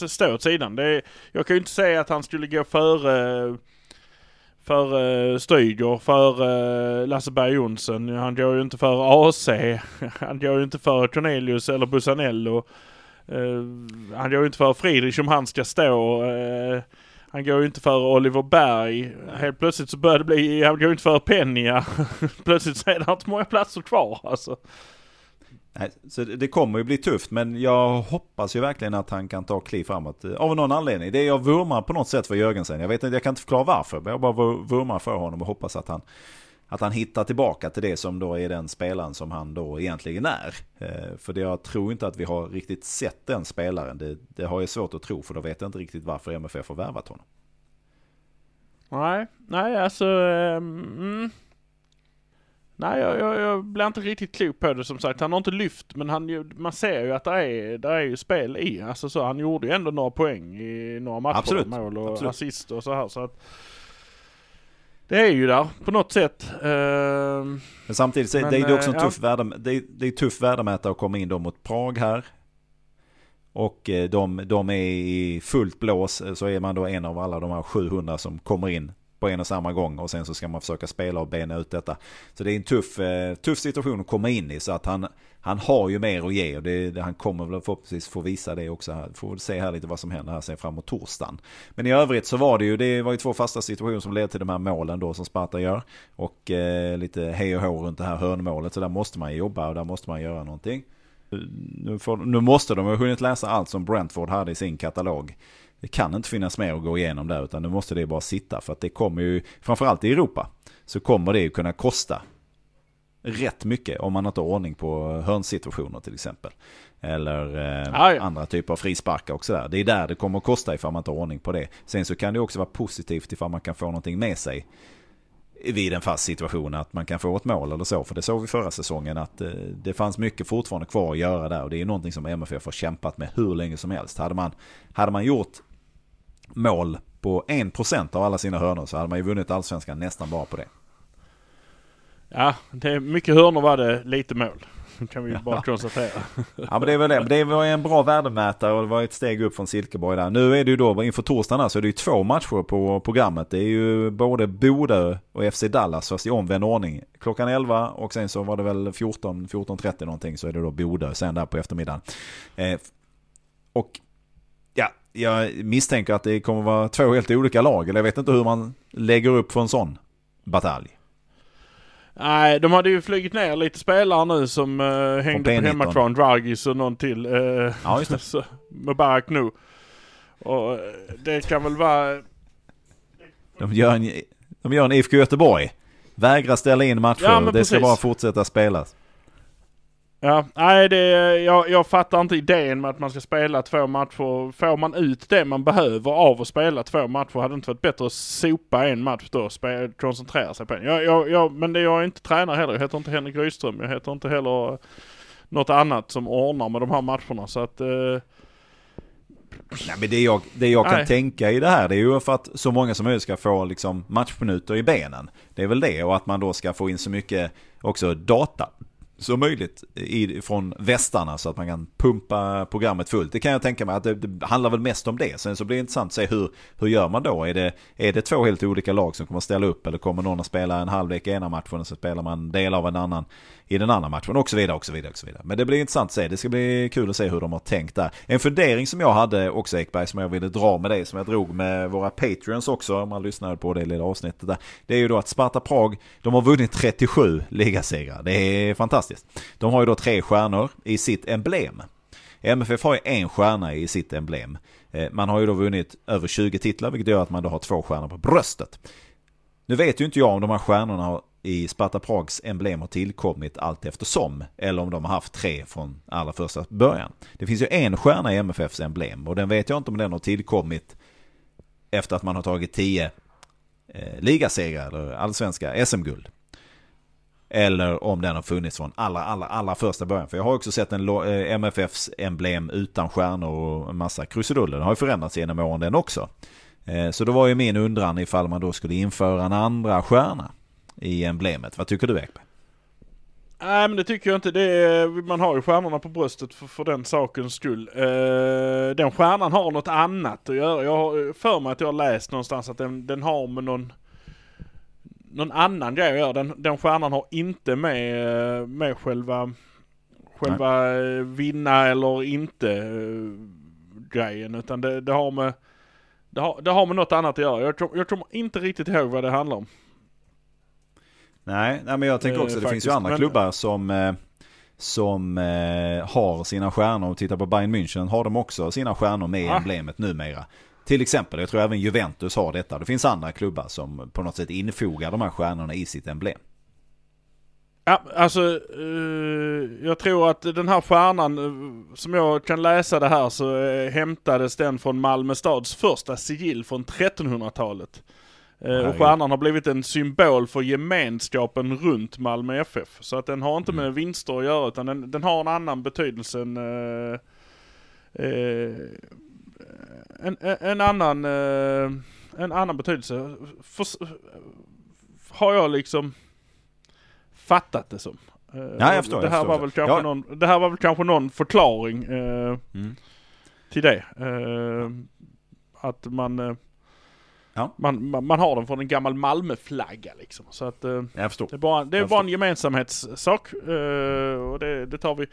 stå åt sidan. Det är, jag kan ju inte säga att han skulle gå före för eh, uh, Stryger, för uh, Lasse Berg Jonsson. Han går ju inte för AC. Han går ju inte för Cornelius eller Busanello. Uh, han går ju inte för Friedrich om han ska stå. Uh, han går ju inte för Oliver Berg. Helt plötsligt så börjar det bli, han går ju inte för Penja. plötsligt så är det inte många platser kvar alltså. Nej, så det kommer ju bli tufft, men jag hoppas ju verkligen att han kan ta kliv framåt. Av någon anledning. Det är jag vurmar på något sätt för Jörgensen. Jag vet inte, jag kan inte förklara varför, men jag bara vurmar för honom och hoppas att han, att han hittar tillbaka till det som då är den spelaren som han då egentligen är. Eh, för det, jag tror inte att vi har riktigt sett den spelaren. Det, det har jag svårt att tro, för då vet jag inte riktigt varför MFF har värvat honom. Nej, nej alltså... Um, Nej, jag, jag, jag blir inte riktigt klok på det som sagt. Han har inte lyft, men han, man ser ju att det är, det är ju spel i. Alltså så, han gjorde ju ändå några poäng i några matcher. Absolut. Mål och Absolut. assist och så här. Så att, det är ju där på något sätt. Uh, men samtidigt men, det är det också en tuff, ja. värde, det är, det är tuff värdemätare att komma in då mot Prag här. Och eh, de, de är i fullt blås så är man då en av alla de här 700 som kommer in på en och samma gång och sen så ska man försöka spela och bena ut detta. Så det är en tuff, eh, tuff situation att komma in i så att han, han har ju mer att ge och det, det, han kommer väl förhoppningsvis få visa det också. Här. Får se här lite vad som händer här sen framåt torsdagen. Men i övrigt så var det ju, det var ju två fasta situationer som ledde till de här målen då som Sparta gör. Och eh, lite hej och hå runt det här hörnmålet så där måste man jobba och där måste man göra någonting. Nu, får, nu måste de ha hunnit läsa allt som Brentford hade i sin katalog. Det kan inte finnas mer att gå igenom där utan nu måste det bara sitta. För att det kommer ju, framförallt i Europa, så kommer det ju kunna kosta rätt mycket om man inte har ordning på hörnsituationer till exempel. Eller eh, ah, andra typer av frisparkar och sådär. Det är där det kommer att kosta ifall man inte har ordning på det. Sen så kan det också vara positivt ifall man kan få någonting med sig vid en fast situation att man kan få ett mål eller så. För det såg vi förra säsongen att eh, det fanns mycket fortfarande kvar att göra där. Och det är någonting som MFF har kämpat med hur länge som helst. Hade man, hade man gjort mål på 1% av alla sina hörnor så hade man ju vunnit allsvenskan nästan bara på det. Ja, det är mycket hörnor var det, lite mål. Kan vi bara konstatera. ja men det är väl det. Det var en bra värdemätare och det var ett steg upp från Silkeborg där. Nu är det ju då inför torsdagen så är det ju två matcher på programmet. Det är ju både Bodö och FC Dallas fast i omvänd ordning. Klockan 11 och sen så var det väl 14, 14.30 någonting så är det då Bodö sen där på eftermiddagen. Eh, och jag misstänker att det kommer vara två helt olika lag. Eller jag vet inte hur man lägger upp för en sån batalj. Nej, de hade ju flugit ner lite spelare nu som uh, hängde på hemmaplan. Dragis och någon till. Uh, ja, just det. så, Mubarak nu. Och uh, det kan väl vara... De gör en, de gör en IFK Göteborg. Vägrar ställa in matcher. Ja, det precis. ska bara fortsätta spelas. Ja, nej det, jag, jag fattar inte idén med att man ska spela två matcher. Får man ut det man behöver av att spela två matcher hade det inte varit bättre att sopa en match då och koncentrera sig på en. Jag, jag, jag, men det, jag är inte tränare heller. Jag heter inte Henrik Rydström. Jag heter inte heller något annat som ordnar med de här matcherna så att... Eh, Nej, men det jag, det jag kan Nej. tänka i det här det är ju för att så många som möjligt ska få liksom matchminuter i benen. Det är väl det och att man då ska få in så mycket också data som möjligt i, från västarna så att man kan pumpa programmet fullt. Det kan jag tänka mig att det, det handlar väl mest om det. Sen så blir det intressant att se hur, hur gör man då? Är det, är det två helt olika lag som kommer att ställa upp eller kommer någon att spela en halvlek i ena matchen och så spelar man del av en annan i den andra matchen och så vidare och så vidare. Och så vidare. Men det blir intressant att se. Det ska bli kul att se hur de har tänkt där. En fundering som jag hade också Ekberg som jag ville dra med dig som jag drog med våra Patreons också om man lyssnade på det lilla avsnittet där. Det är ju då att Sparta Prag, de har vunnit 37 ligasegrar. Det är fantastiskt. De har ju då tre stjärnor i sitt emblem. MFF har ju en stjärna i sitt emblem. Eh, man har ju då vunnit över 20 titlar vilket gör att man då har två stjärnor på bröstet. Nu vet ju inte jag om de här stjärnorna har i Sparta Prags emblem har tillkommit allt eftersom. Eller om de har haft tre från allra första början. Det finns ju en stjärna i MFFs emblem och den vet jag inte om den har tillkommit efter att man har tagit tio eh, ligasegrar eller allsvenska SM-guld. Eller om den har funnits från allra, allra, allra första början. För jag har också sett en eh, MFFs emblem utan stjärnor och en massa krusiduller. Den har ju förändrats genom åren den också. Eh, så då var ju min undran ifall man då skulle införa en andra stjärna i emblemet. Vad tycker du Ekberg? Nej men det tycker jag inte. Det är, man har ju stjärnorna på bröstet för, för den sakens skull. Uh, den stjärnan har något annat att göra. Jag har för mig att jag har läst någonstans att den, den har med någon någon annan grej att göra. Den, den stjärnan har inte med, med själva, själva Nej. vinna eller inte uh, grejen. Utan det, det, har med, det har, det har med något annat att göra. Jag, jag kommer inte riktigt ihåg vad det handlar om. Nej, nej men jag tänker också eh, det finns ju andra men... klubbar som eh, som eh, har sina stjärnor. Titta på Bayern München har de också sina stjärnor med i ah. emblemet numera. Till exempel, jag tror även Juventus har detta. Det finns andra klubbar som på något sätt infogar de här stjärnorna i sitt emblem. Ja, alltså uh, jag tror att den här stjärnan, uh, som jag kan läsa det här så uh, hämtades den från Malmö stads första sigill från 1300-talet. Uh, och stjärnan har blivit en symbol för gemenskapen runt Malmö FF. Så att den har inte med mm. vinster att göra utan den, den har en annan betydelse än en, en, annan, en annan betydelse. För, har jag liksom fattat det som. Eh, Ja, jag förstår, Det jag här, förstår. var väl kanske Ja. någon, det här var väl kanske någon förklaring eh, Mm. till det. Eh, att man, eh, Ja. man, man, man har den från en gammal Malmö-flagga liksom. Så att eh, Jag förstår. det är bara, det är bara en gemensamhetssak. eh, och det, det tar vi.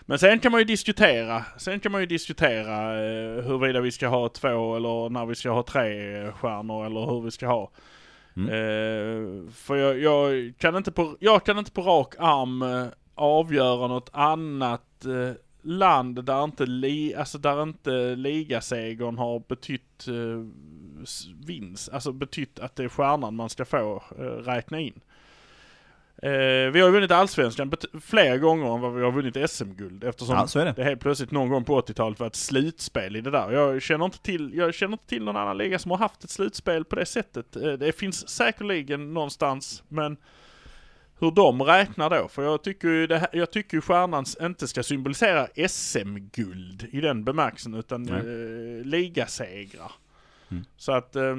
Men sen kan man ju diskutera. Sen kan man ju diskutera uh, huruvida vi ska ha två eller när vi ska ha tre stjärnor eller hur vi ska ha. Mm. Eh, för jag, jag, kan inte på, jag kan inte på rak arm eh, avgöra något annat eh, land där inte, li, alltså där inte ligasegern har betytt uh, vinst, alltså betytt att det är stjärnan man ska få eh, räkna in. Eh, vi har ju vunnit allsvenskan fler gånger än vad vi har vunnit SM-guld eftersom Ja, det. det helt plötsligt någon gång på 80-talet var ett slutspel i det där. Jag känner inte till, jag känner inte till någon annan liga som har haft ett slutspel på det sättet. Eh, Det finns säkerligen någonstans, men hur de räknar då. För jag tycker ju, det här, jag tycker ju stjärnan inte ska symbolisera SM-guld i den bemärkelsen, utan eh, ligasegrar. Mm. Så att, eh,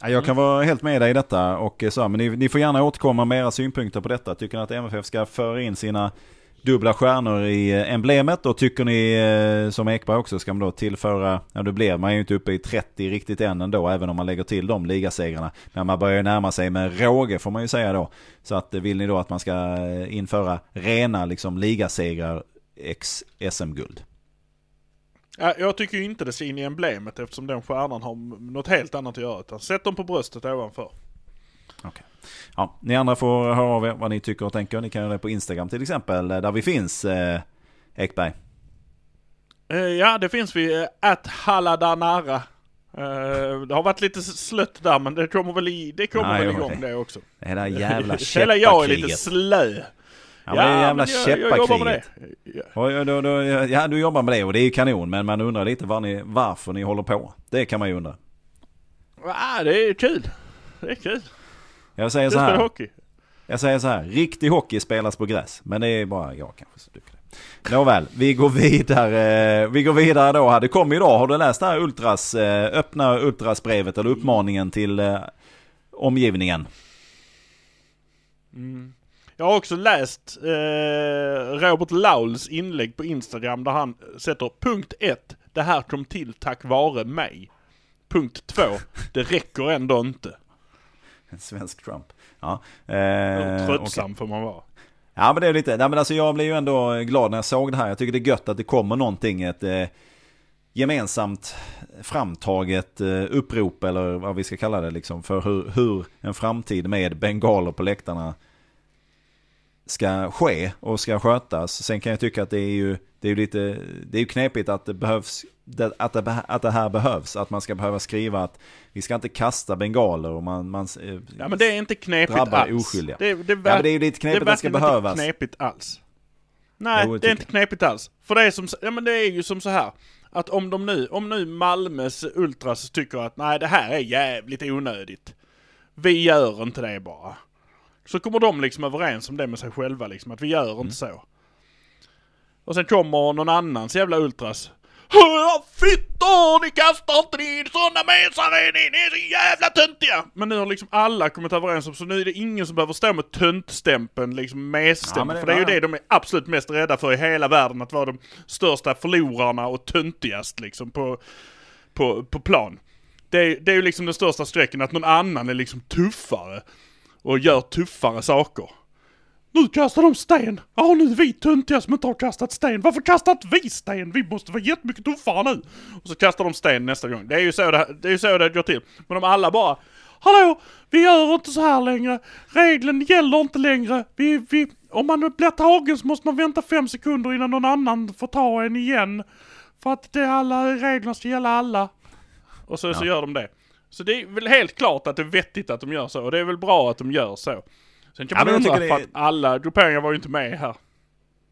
Ja, jag kan vara helt med dig i detta och eh, så, här, men ni, ni får gärna återkomma med era synpunkter på detta. Tycker ni att MFF ska föra in sina dubbla stjärnor i eh, emblemet och tycker ni eh, som Ekberg också ska man då tillföra, ja det blir man ju inte uppe i 30 riktigt än ändå även om man lägger till de ligasegrarna. Men man börjar ju närma sig med råge får man ju säga då. Så att vill ni då att man ska införa rena liksom ligasegrar ex SM-guld. Ja, jag tycker ju inte det ska in i emblemet eftersom den stjärnan har något helt annat att göra. Utan sätt dem på bröstet ovanför. Ja, ni andra får höra av er vad ni tycker och tänker. Ni kan göra det på Instagram till exempel eh, där vi finns eh, Ekberg. Eh, ja, det finns vi. Uh, att Halladanara. Uh, det har varit lite slött där men det kommer väl, i, det kommer Nej, väl igång det också. Det där jävla Hela jag är lite slö. Ja, men det är jävla det. Ja. Och, ja, då, då, ja, du jobbar med det och det är ju kanon. Men man undrar lite var ni, varför ni håller på. Det kan man ju undra. Ah, det är kul. Det är kul. Jag säger så spelar här. hockey. Jag säger så här. Riktig hockey spelas på gräs. Men det är bara jag kanske som tycker det. Nåväl, vi går vidare. Vi går vidare då. här. Det kom idag. Har du läst det här Ultras, eh, öppna Ultras-brevet eller uppmaningen till eh, omgivningen? Mm. Jag har också läst eh, Robert Lauls inlägg på Instagram där han sätter punkt 1. Det här kom till tack vare mig. Punkt 2. Det räcker ändå inte. En svensk Trump. Ja, eh, tröttsam okej. får man vara. Ja men det är lite, nej men alltså jag blev ju ändå glad när jag såg det här. Jag tycker det är gött att det kommer någonting, ett eh, gemensamt framtaget eh, upprop eller vad vi ska kalla det liksom för hur, hur en framtid med bengaler på läktarna ska ske och ska skötas. Sen kan jag tycka att det är ju, det är ju lite, det är ju knepigt att det behövs, det, att, det, att det här behövs. Att man ska behöva skriva att vi ska inte kasta bengaler och man, man eh, Ja men det är inte knepigt drabbar alls. oskyldiga. Det, det, Ja, men det är ju lite knepigt det är att det ska behövas. inte knepigt alls. Nej, det det är inte knepigt alls. För det är som, ja men det är ju som så här. Att om de nu, om nu Malmös Ultras tycker att nej det här är jävligt onödigt. Vi gör inte det bara. Så kommer de liksom överens om det med sig själva liksom, att vi gör Mm. inte så. Och sen kommer någon annans jävla Ultras. Fittor, ni kastar inte in sådana mesar ni, ni är så jävla töntiga! Men nu har liksom alla kommit överens om, så nu är det ingen som behöver stå med töntstämpeln, liksom Ja, messtämpeln. det- för det är ju ja. det de är absolut mest rädda för i hela världen, att vara de största förlorarna och töntigast liksom på, på, på plan. Det är, det är ju liksom den största skräcken, att någon annan är liksom tuffare och gör tuffare saker. Nu kastar de sten! Ja, nu är vi töntiga som inte har kastat sten. Varför kastar inte vi sten? Vi måste vara jättemycket tuffare nu. Och så kastar de sten nästa gång. Det är ju så det, det, är ju så det går till. Men om alla bara Hallå! Vi gör inte så här längre. Regeln gäller inte längre. Vi, vi, om man blir tagen så måste man vänta fem sekunder innan någon annan får ta en igen. För att det är alla reglerna ska gälla alla. Och så, så gör de det. Så det är väl helt klart att det är vettigt att de gör så. Och det är väl bra att de gör så. Sen kan Ja, man undra det- att alla grupperingar var ju inte med här.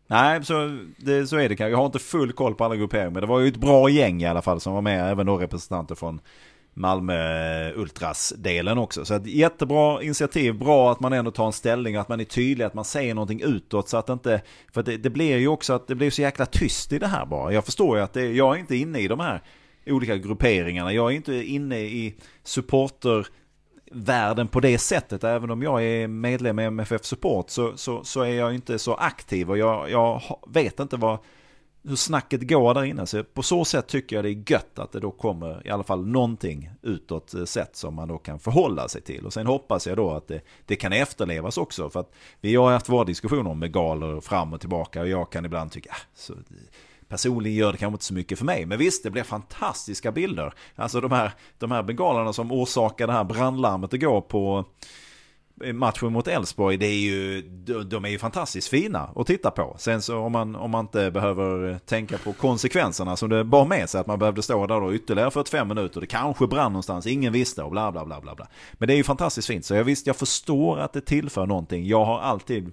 Nej, så, det, så är det kanske. Jag har inte full koll på alla grupperingar. Men det var ju ett bra gäng i alla fall som var med. Även då representanter från Malmö Ultras-delen också. Så ett jättebra initiativ. Bra att man ändå tar en ställning. Att man är tydlig. Att man säger någonting utåt. Så att det inte... För det, det blir ju också att det blir så jäkla tyst i det här bara. Jag förstår ju att det, jag är inte inne i de här olika grupperingarna. Jag är inte inne i supporter världen på det sättet. Även om jag är medlem i MFF Support så, så, så är jag inte så aktiv och jag, jag vet inte vad, hur snacket går där inne. Så på så sätt tycker jag det är gött att det då kommer i alla fall någonting utåt sett sätt som man då kan förhålla sig till. Och sen hoppas jag då att det, det kan efterlevas också. För att vi har haft våra diskussioner om galor fram och tillbaka och jag kan ibland tycka, ah, så, personligen gör det kanske inte så mycket för mig. Men visst, det blir fantastiska bilder. Alltså de här, de här bengalerna som orsakar det här brandlarmet igår på eh, matchen mot Elfsborg, det är ju, de är ju fantastiskt fina att titta på. Sen så om man, om man inte behöver tänka på konsekvenserna som det bar med sig, att man behövde stå där då ytterligare 45 minuter, det kanske brann någonstans, ingen visste och bla bla bla bla bla. Men det är ju fantastiskt fint, så jag visst, jag förstår att det tillför någonting. Jag har alltid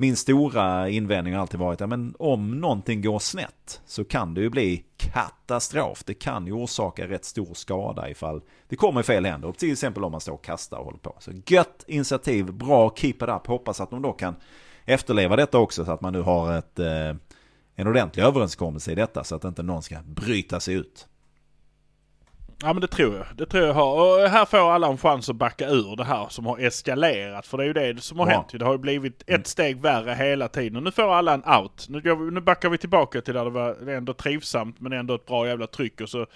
min stora invändning har alltid varit att ja, om någonting går snett så kan det ju bli katastrof. Det kan ju orsaka rätt stor skada ifall det kommer i fel händer. Till exempel om man står och kastar och håller på. Så gött initiativ, bra, keep it up. Hoppas att de då kan efterleva detta också så att man nu har ett, eh, en ordentlig överenskommelse i detta så att inte någon ska bryta sig ut. Ja men det tror jag. Det tror jag har. Och här får alla en chans att backa ur det här som har eskalerat. För det är ju det som har ja. hänt. Det har ju blivit ett mm. steg värre hela tiden. Och nu får alla en out. Nu, vi, nu backar vi tillbaka till där det var ändå trivsamt men ändå ett bra jävla tryck. Och så,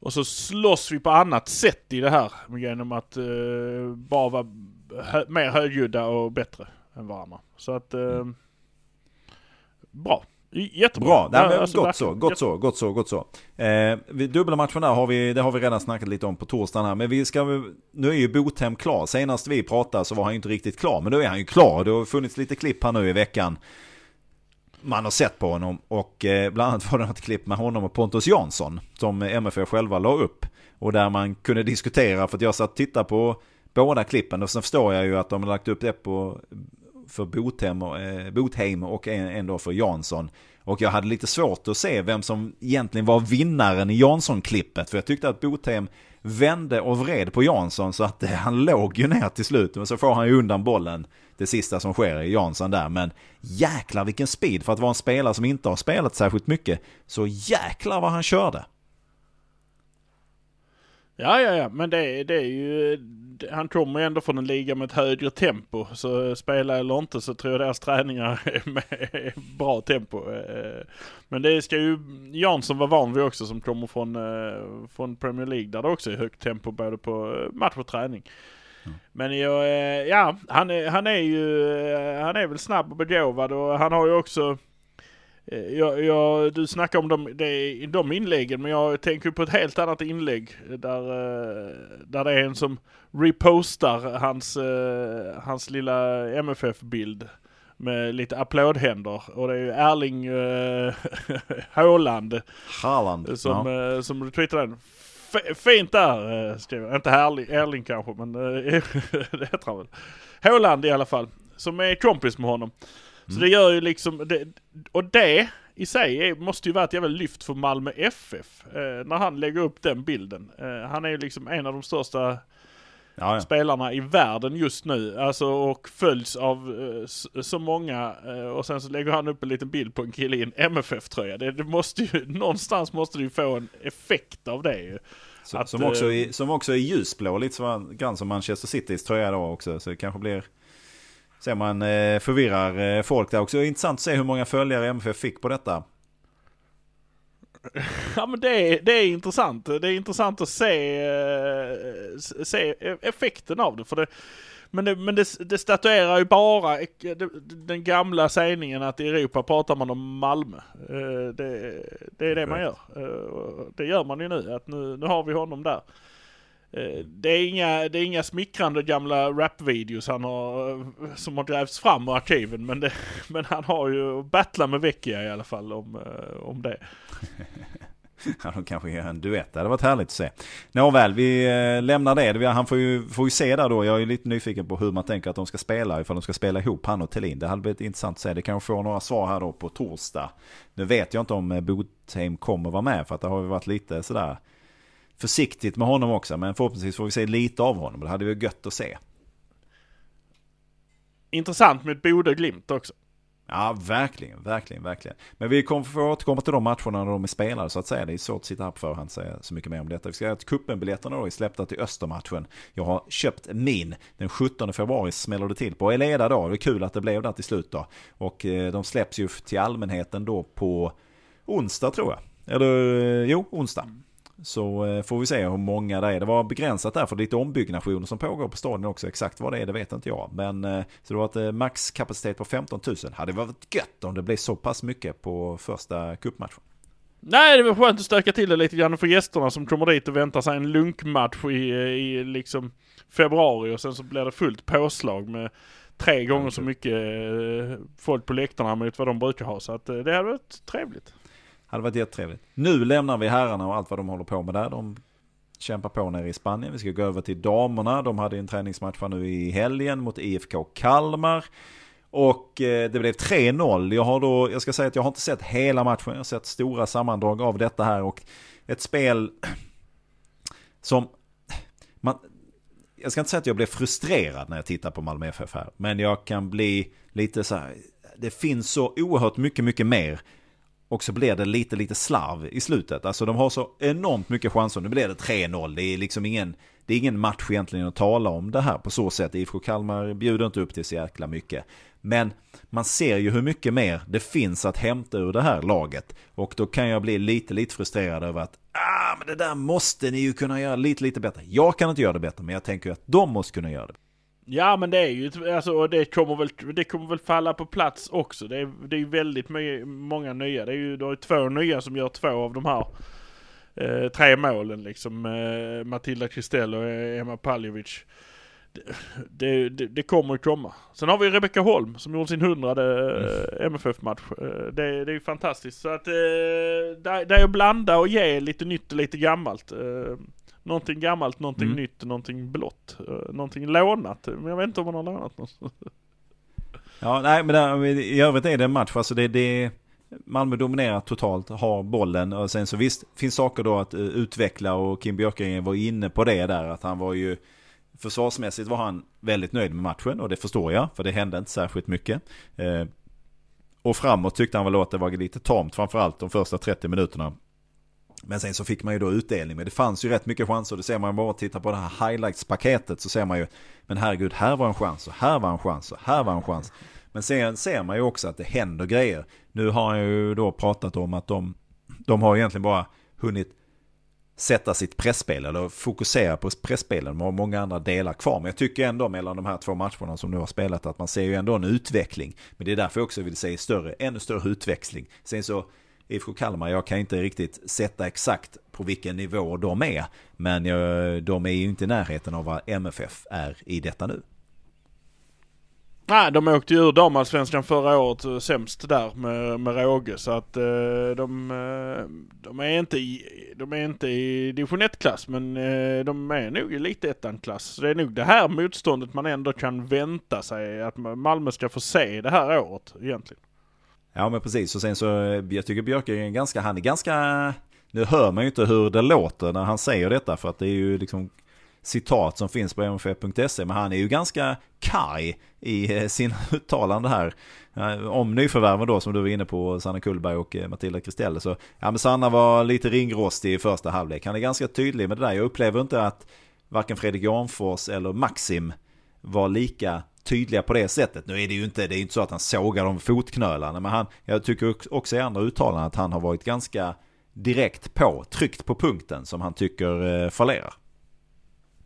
och så slåss vi på annat sätt i det här. Genom att uh, bara vara hö mer högljudda och bättre än varandra. Så att... Uh. Bra. Jättebra. Bra, Nej, men alltså, gott, så, gott så, gott så, gott så, eh, Dubbla matchen där har vi, det har vi redan snackat lite om på torsdagen här. Men vi ska, nu är ju Botem klar. Senast vi pratade så var han inte riktigt klar. Men nu är han ju klar. Det har funnits lite klipp här nu i veckan. Man har sett på honom. Och eh, bland annat var det ett klipp med honom och Pontus Jansson. Som MFF själva la upp. Och där man kunde diskutera, för att jag satt och tittade på båda klippen. Och sen förstår jag ju att de har lagt upp det på för Botheim och, eh, Botheim och en, en då för Jansson. Och jag hade lite svårt att se vem som egentligen var vinnaren i Jansson-klippet. För jag tyckte att Botheim vände och vred på Jansson så att eh, han låg ju ner till slut. Men så får han ju undan bollen det sista som sker i Jansson där. Men jäklar vilken speed för att vara en spelare som inte har spelat särskilt mycket. Så jäklar vad han körde. Ja, ja, ja, men det, det är ju han kommer ju ändå från en liga med ett högre tempo. Så spela eller inte så tror jag deras träningar är med bra tempo. Eh, men det ska ju Jansson vara van vid också som kommer från, eh, från Premier League där det också är högt tempo både på eh, match och träning. Mm. Men jag, ja, han är, han är ju, han är väl snabb och begåvad och han har ju också jag, jag, du snackar om de, de, de inläggen men jag tänker på ett helt annat inlägg där, eh, där det är en som repostar hans, eh, hans lilla MFF-bild med lite applådhänder och det är ju Erling äh, Haaland. Haaland. Som, ja. äh, som retweetar den. F fint där äh, skriver Inte Erling, Erling kanske men äh, det heter han väl. Haaland i alla fall. Som är kompis med honom. Så det gör ju liksom, det, och det i sig måste ju vara ett jävla lyft för Malmö FF. Eh, när han lägger upp den bilden. Eh, han är ju liksom en av de största ja, ja. spelarna i världen just nu. Alltså och följs av eh, så många. Eh, och sen så lägger han upp en liten bild på en kille i en MFF-tröja. Det, det, måste ju, någonstans måste det ju få en effekt av det ju. Så, att, som, också är, som också är ljusblå, lite så, grann som Manchester Citys tröja då också. Så det kanske blir ser man eh, förvirrar eh, folk där också. Intressant att se hur många följare MFF fick på detta. Ja men det är, det är intressant. Det är intressant att se, eh, se effekten av det. För det men det, men det, det statuerar ju bara den gamla sägningen att i Europa pratar man om Malmö. Det, det är det man gör. Det gör man ju nu, att nu, nu har vi honom där. Eh, det är, inga, det är inga smickrande gamla rapvideos han har, eh, som har grävts fram ur arkiven. Men, det, men han har ju battlat med Vecchia i alla fall om, eh, om det. Ja, de kanske gör en duett. Det hade varit härligt att se. Nåväl, vi lämnar det. Han får ju, får ju se där då. Jag är lite nyfiken på hur man tänker att de ska spela. Ifall de ska spela ihop han och Thelin. Det hade blivit intressant att se. Det kanske får några svar här då på torsdag. Nu vet jag inte om Botheim kommer vara med. För att det har ju varit lite sådär försiktigt med honom också. Men förhoppningsvis får vi se lite av honom. Det hade varit gött att se. Intressant med Bode Glimt också. Ja, verkligen, verkligen, verkligen. Men vi kommer få återkomma till de matcherna när de är spelade så att säga. Det är svårt att sitta här på förhand och säga så mycket mer om detta. Vi ska säga att cupenbiljetterna då är släppta till Östermatchen. Jag har köpt min. Den 17 februari smäller det till på Eleda då. Det är kul att det blev där till slut då. Och eh, de släpps ju till allmänheten då på onsdag tror jag. Eller eh, jo, onsdag. Så eh, får vi se hur många det är. Det var begränsat där för lite ombyggnationer som pågår på stadion också. Exakt vad det är det vet inte jag. Men eh, så det var ett eh, maxkapacitet på 15 000. Hade varit gött om det blev så pass mycket på första cupmatchen. Nej, det var skönt att stöka till det lite grann för gästerna som kommer dit och väntar sig en lunkmatch i, i liksom februari och sen så blir det fullt påslag med tre gånger så mycket folk på läktarna mot vad de brukar ha. Så att det hade varit trevligt. Hade varit jättetrevligt. Nu lämnar vi herrarna och allt vad de håller på med där. De kämpar på nere i Spanien. Vi ska gå över till damerna. De hade en träningsmatch nu i helgen mot IFK Kalmar. Och eh, det blev 3-0. Jag har då, jag ska säga att jag har inte sett hela matchen. Jag har sett stora sammandrag av detta här och ett spel som man, jag ska inte säga att jag blev frustrerad när jag tittar på Malmö FF här. Men jag kan bli lite så här, det finns så oerhört mycket, mycket mer och så blir det lite, lite slarv i slutet. Alltså de har så enormt mycket chanser. Nu blir det 3-0. Det är liksom ingen, det är ingen match egentligen att tala om det här på så sätt. IFK Kalmar bjuder inte upp till så jäkla mycket. Men man ser ju hur mycket mer det finns att hämta ur det här laget. Och då kan jag bli lite, lite frustrerad över att ah, men det där måste ni ju kunna göra lite, lite bättre. Jag kan inte göra det bättre, men jag tänker att de måste kunna göra det. Ja men det är ju, alltså det kommer väl, det kommer väl falla på plats också. Det är, det är ju väldigt my, många nya. Det är ju, det är två nya som gör två av de här eh, tre målen liksom. Eh, Matilda Kristell och eh, Emma Paljovic. Det, det, det, kommer ju komma. Sen har vi Rebecka Holm som gjorde sin hundrade eh, MFF-match. Eh, det, det, är ju fantastiskt. Så att eh, det, det är att blanda och ge lite nytt och lite gammalt. Eh, någonting gammalt, någonting mm. nytt, någonting blått. Uh, någonting lånat. Men jag vet inte om man har lånat något. ja, nej men där, i övrigt är det en match. Alltså det, det Malmö dominerar totalt, har bollen och sen så visst finns saker då att uh, utveckla och Kim Björkegren var inne på det där att han var ju Försvarsmässigt var han väldigt nöjd med matchen och det förstår jag för det hände inte särskilt mycket. Uh, och framåt tyckte han väl att det var lite tamt framförallt de första 30 minuterna. Men sen så fick man ju då utdelning. Men det fanns ju rätt mycket chanser. Det ser man bara titta på det här highlights-paketet så ser man ju. Men herregud, här var en chans och här var en chans och här var en chans. Men sen ser man ju också att det händer grejer. Nu har jag ju då pratat om att de, de har egentligen bara hunnit sätta sitt pressspel eller fokusera på pressspelen. De har många andra delar kvar. Men jag tycker ändå mellan de här två matcherna som nu har spelat att man ser ju ändå en utveckling. Men det är därför jag också vill se större, ännu större utväxling. Sen så IFK Kalmar, jag kan inte riktigt sätta exakt på vilken nivå de är. Men de är ju inte i närheten av vad MFF är i detta nu. Nej, de åkte ju ur damallsvenskan förra året eh, sämst där med, med råge. Så att eh, de, eh, de, är inte i, de är inte i division 1-klass men de är nog i lite ettan-klass. Så det är nog det här motståndet man ändå kan vänta sig att Malmö ska få se det här året egentligen. Ja men precis och sen så, eh, jag tycker Björk är ganska, han är ganska, nu hör man ju inte hur det låter när han säger detta för att det är ju liksom citat som finns på mff.se men han är ju ganska karg i eh, sin uttalande här. Eh, om nyförvärven då som du var inne på, Sanna Kullberg och Matilda Kristelle. Så ja men Sanna var lite ringrostig i första halvlek. Han är ganska tydlig med det där. Jag upplever inte att varken Fredrik Janfors eller Maxim var lika tydliga på det sättet. Nu är det ju inte, det är inte så att han sågar de fotknölarna, men han, jag tycker också i andra uttalanden att han har varit ganska direkt på, tryckt på punkten som han tycker eh, fallerar.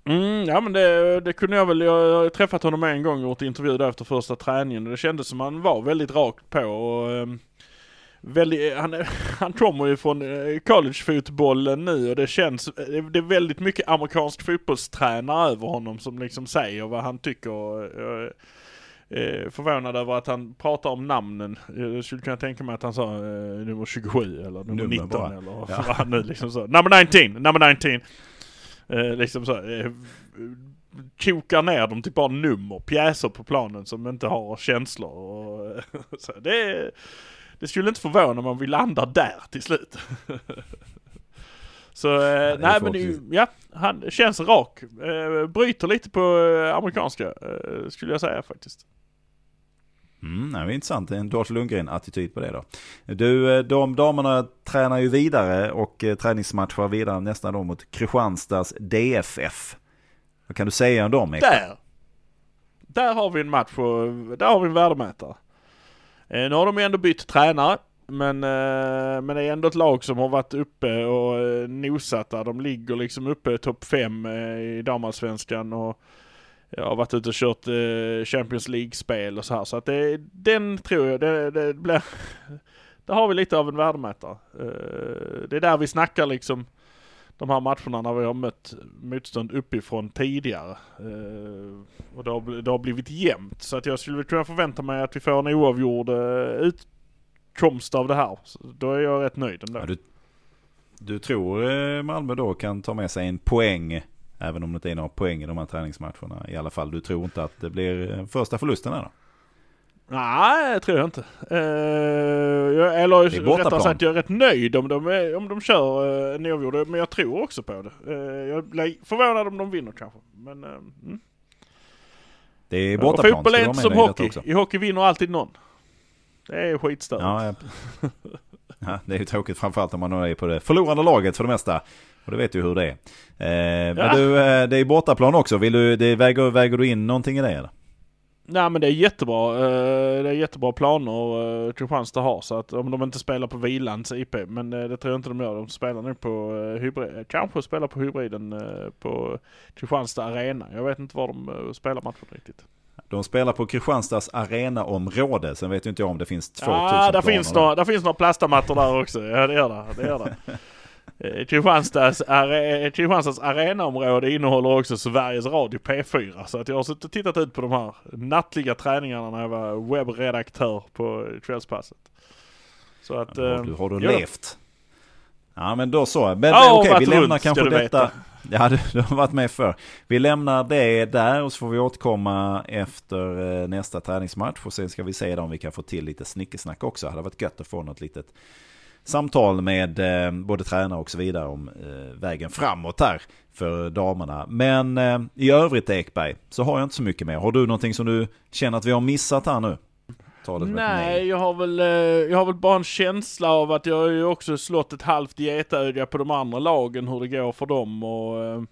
Mm, ja men det, det, kunde jag väl, jag har träffat honom en gång och gjort intervju där efter första träningen och det kändes som han var väldigt rakt på och ehm, väldigt, han, han kommer ju från eh, collegefotbollen nu och det känns, det är väldigt mycket amerikansk fotbollstränare över honom som liksom säger vad han tycker. Jag är förvånad över att han pratar om namnen. Jag skulle kunna tänka mig att han sa eh, nummer 27 eller nummer, nummer 19 bara. eller ja. vad han nu liksom sa. Number 19, number 19. Eh, liksom så. Eh, kokar ner dem till bara nummer, pjäser på planen som inte har känslor. Och, så det är, det skulle inte förvåna mig om vi landar där till slut. Så eh, nej men ja, han känns rak. Eh, bryter lite på eh, amerikanska eh, skulle jag säga faktiskt. Mm, det är intressant. En Dolph Lundgren-attityd på det då. Du, eh, de damerna tränar ju vidare och eh, träningsmatchar vidare nästan då mot Kristianstads DFF. Vad kan du säga om dem? Där! Där har vi en match och där har vi en värdemätare. Eh, nu har de ju ändå bytt tränare. Men, eh, men det är ändå ett lag som har varit uppe och eh, nosat där. De ligger liksom uppe i topp 5 eh, i damallsvenskan och har varit ute och kört eh, Champions League-spel och så här. Så att det, den tror jag, det, det blir... Där har vi lite av en värdemätare. Eh, det är där vi snackar liksom de här matcherna när vi har mött motstånd uppifrån tidigare. Eh, och det har, det har blivit jämnt. Så att jag skulle kunna förvänta mig att vi får en oavgjord eh, utkomst av det här. Så då är jag rätt nöjd ändå. Ja, du, du tror eh, Malmö då kan ta med sig en poäng Även om det inte är några poäng i de här träningsmatcherna. I alla fall, du tror inte att det blir eh, första förlusten här då? Nej, det tror jag inte. Uh, jag, eller rättare sagt, jag är rätt nöjd om de, om de kör en oavgjord. Men jag tror också på det. Uh, jag blir förvånad om de vinner kanske. Men, uh, mm. Det är bortaplan. Fotboll är inte som hockey. I hockey vinner alltid någon. Det är skitstörigt. Ja, ja. ja, det är ju tråkigt framförallt om man är på det förlorande laget för det mesta. Och det vet ju hur det är. Eh, men du, eh, det är bortaplan också. Vill du, det, väger, väger du in någonting i det eller? Nej men det är jättebra. Eh, det är jättebra planer eh, Kristianstad har. Så att om de inte spelar på Vilans IP. Men det tror jag inte de gör. De spelar nu på hybrid. Kanske spelar på hybriden på Kristianstad Arena. Jag vet inte var de spelar matchen riktigt. De spelar på Kristianstads arenaområde. Sen vet ju inte jag om det finns 2000 Ja, där finns, några, där finns några plastamattor där också. Ja, det gör det. det, gör det. Eh, Kristianstads, are, Kristianstads arenaområde innehåller också Sveriges Radio P4. Så att jag har suttit och tittat ut på de här nattliga träningarna när jag var webbredaktör på Kvällspasset. Så att... Ja, har du, har du ja. levt? Ja men då så. Men ja, okej, vi lämnar runt, kanske detta. Veta. Ja, du, du, har varit med för. Vi lämnar det där och så får vi återkomma efter eh, nästa träningsmatch. Och sen ska vi se om vi kan få till lite snickesnack också. Det hade varit gött att få något litet samtal med eh, både tränare och så vidare om eh, vägen framåt här för damerna. Men eh, i övrigt Ekberg så har jag inte så mycket mer. Har du någonting som du känner att vi har missat här nu? Nej, jag har väl, jag har väl bara en känsla av att jag har ju också slått ett halvt getöga på de andra lagen hur det går för dem och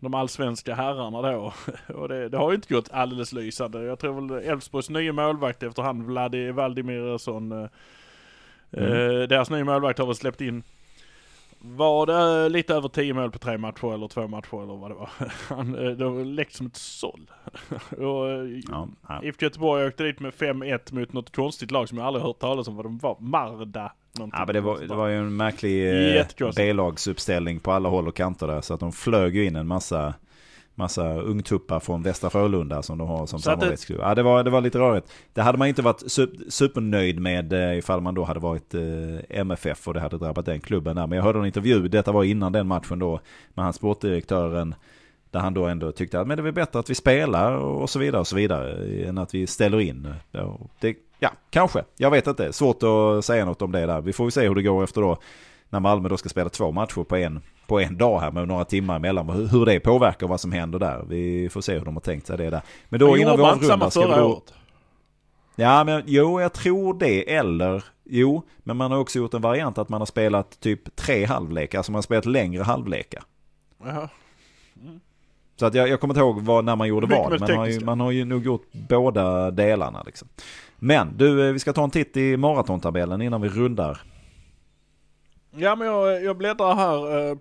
de allsvenska herrarna då. Och det, det har ju inte gått alldeles lysande. Jag tror väl Elfsborgs nya målvakt efter han Vladi Valdimirsson Mm. Eh, deras nya målvakt har väl släppt in var det lite över 10 mål på tre matcher eller två matcher eller vad det var. Han, eh, det var läckt som ett såll. och eh, ja, ja. IFK Göteborg åkte dit med 5-1 mot något konstigt lag som jag aldrig hört talas om vad de var. Marda. Ja men det var, det var ju en märklig B-lagsuppställning på alla håll och kanter där. Så att de flög ju in en massa massa ungtuppar från Västra Frölunda som de har som samarbetsklubb. Ja, det, var, det var lite rörigt. Det hade man inte varit supernöjd med eh, ifall man då hade varit eh, MFF och det hade drabbat den klubben där. Men jag hörde en intervju, detta var innan den matchen då, med hans sportdirektören där han då ändå tyckte att men det är bättre att vi spelar och så vidare och så vidare än att vi ställer in. Det, ja, kanske. Jag vet inte. Svårt att säga något om det där. Vi får ju se hur det går efter då när Malmö då ska spela två matcher på en, på en dag här med några timmar emellan. Hur, hur det påverkar vad som händer där. Vi får se hur de har tänkt sig det där. Men då innan vi avrundar ska vi då... Ja men jo jag tror det eller jo men man har också gjort en variant att man har spelat typ tre halvlekar. Alltså man har spelat längre halvlekar. Jaha. Mm. Så att jag, jag kommer inte ihåg vad, när man gjorde vad. Men man har, ju, man har ju nog gjort båda delarna liksom. Men du, eh, vi ska ta en titt i maratontabellen innan vi rundar Ja men jag, jag bläddrar här. Eh,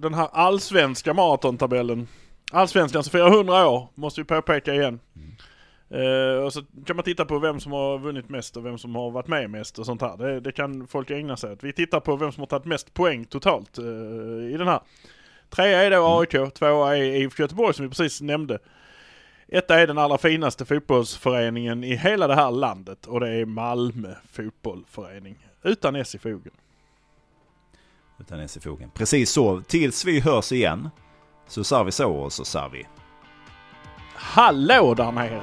den här allsvenska maratontabellen. Allsvenskan så 400 år, måste vi påpeka igen. Mm. Och så kan man titta på vem som har vunnit mest och vem som har varit med mest och sånt här. Det, det kan folk ägna sig åt. Vi tittar på vem som har tagit mest poäng totalt eh, i den här. Trea är då mm. AIK, tvåa är IFK Göteborg som vi precis nämnde. Etta är den allra finaste fotbollsföreningen i hela det här landet och det är Malmö fotbollförening. Utan S i fogen. Utan S i fogen. Precis så. Tills vi hörs igen så sa vi så och så sa vi. Hallå där nere!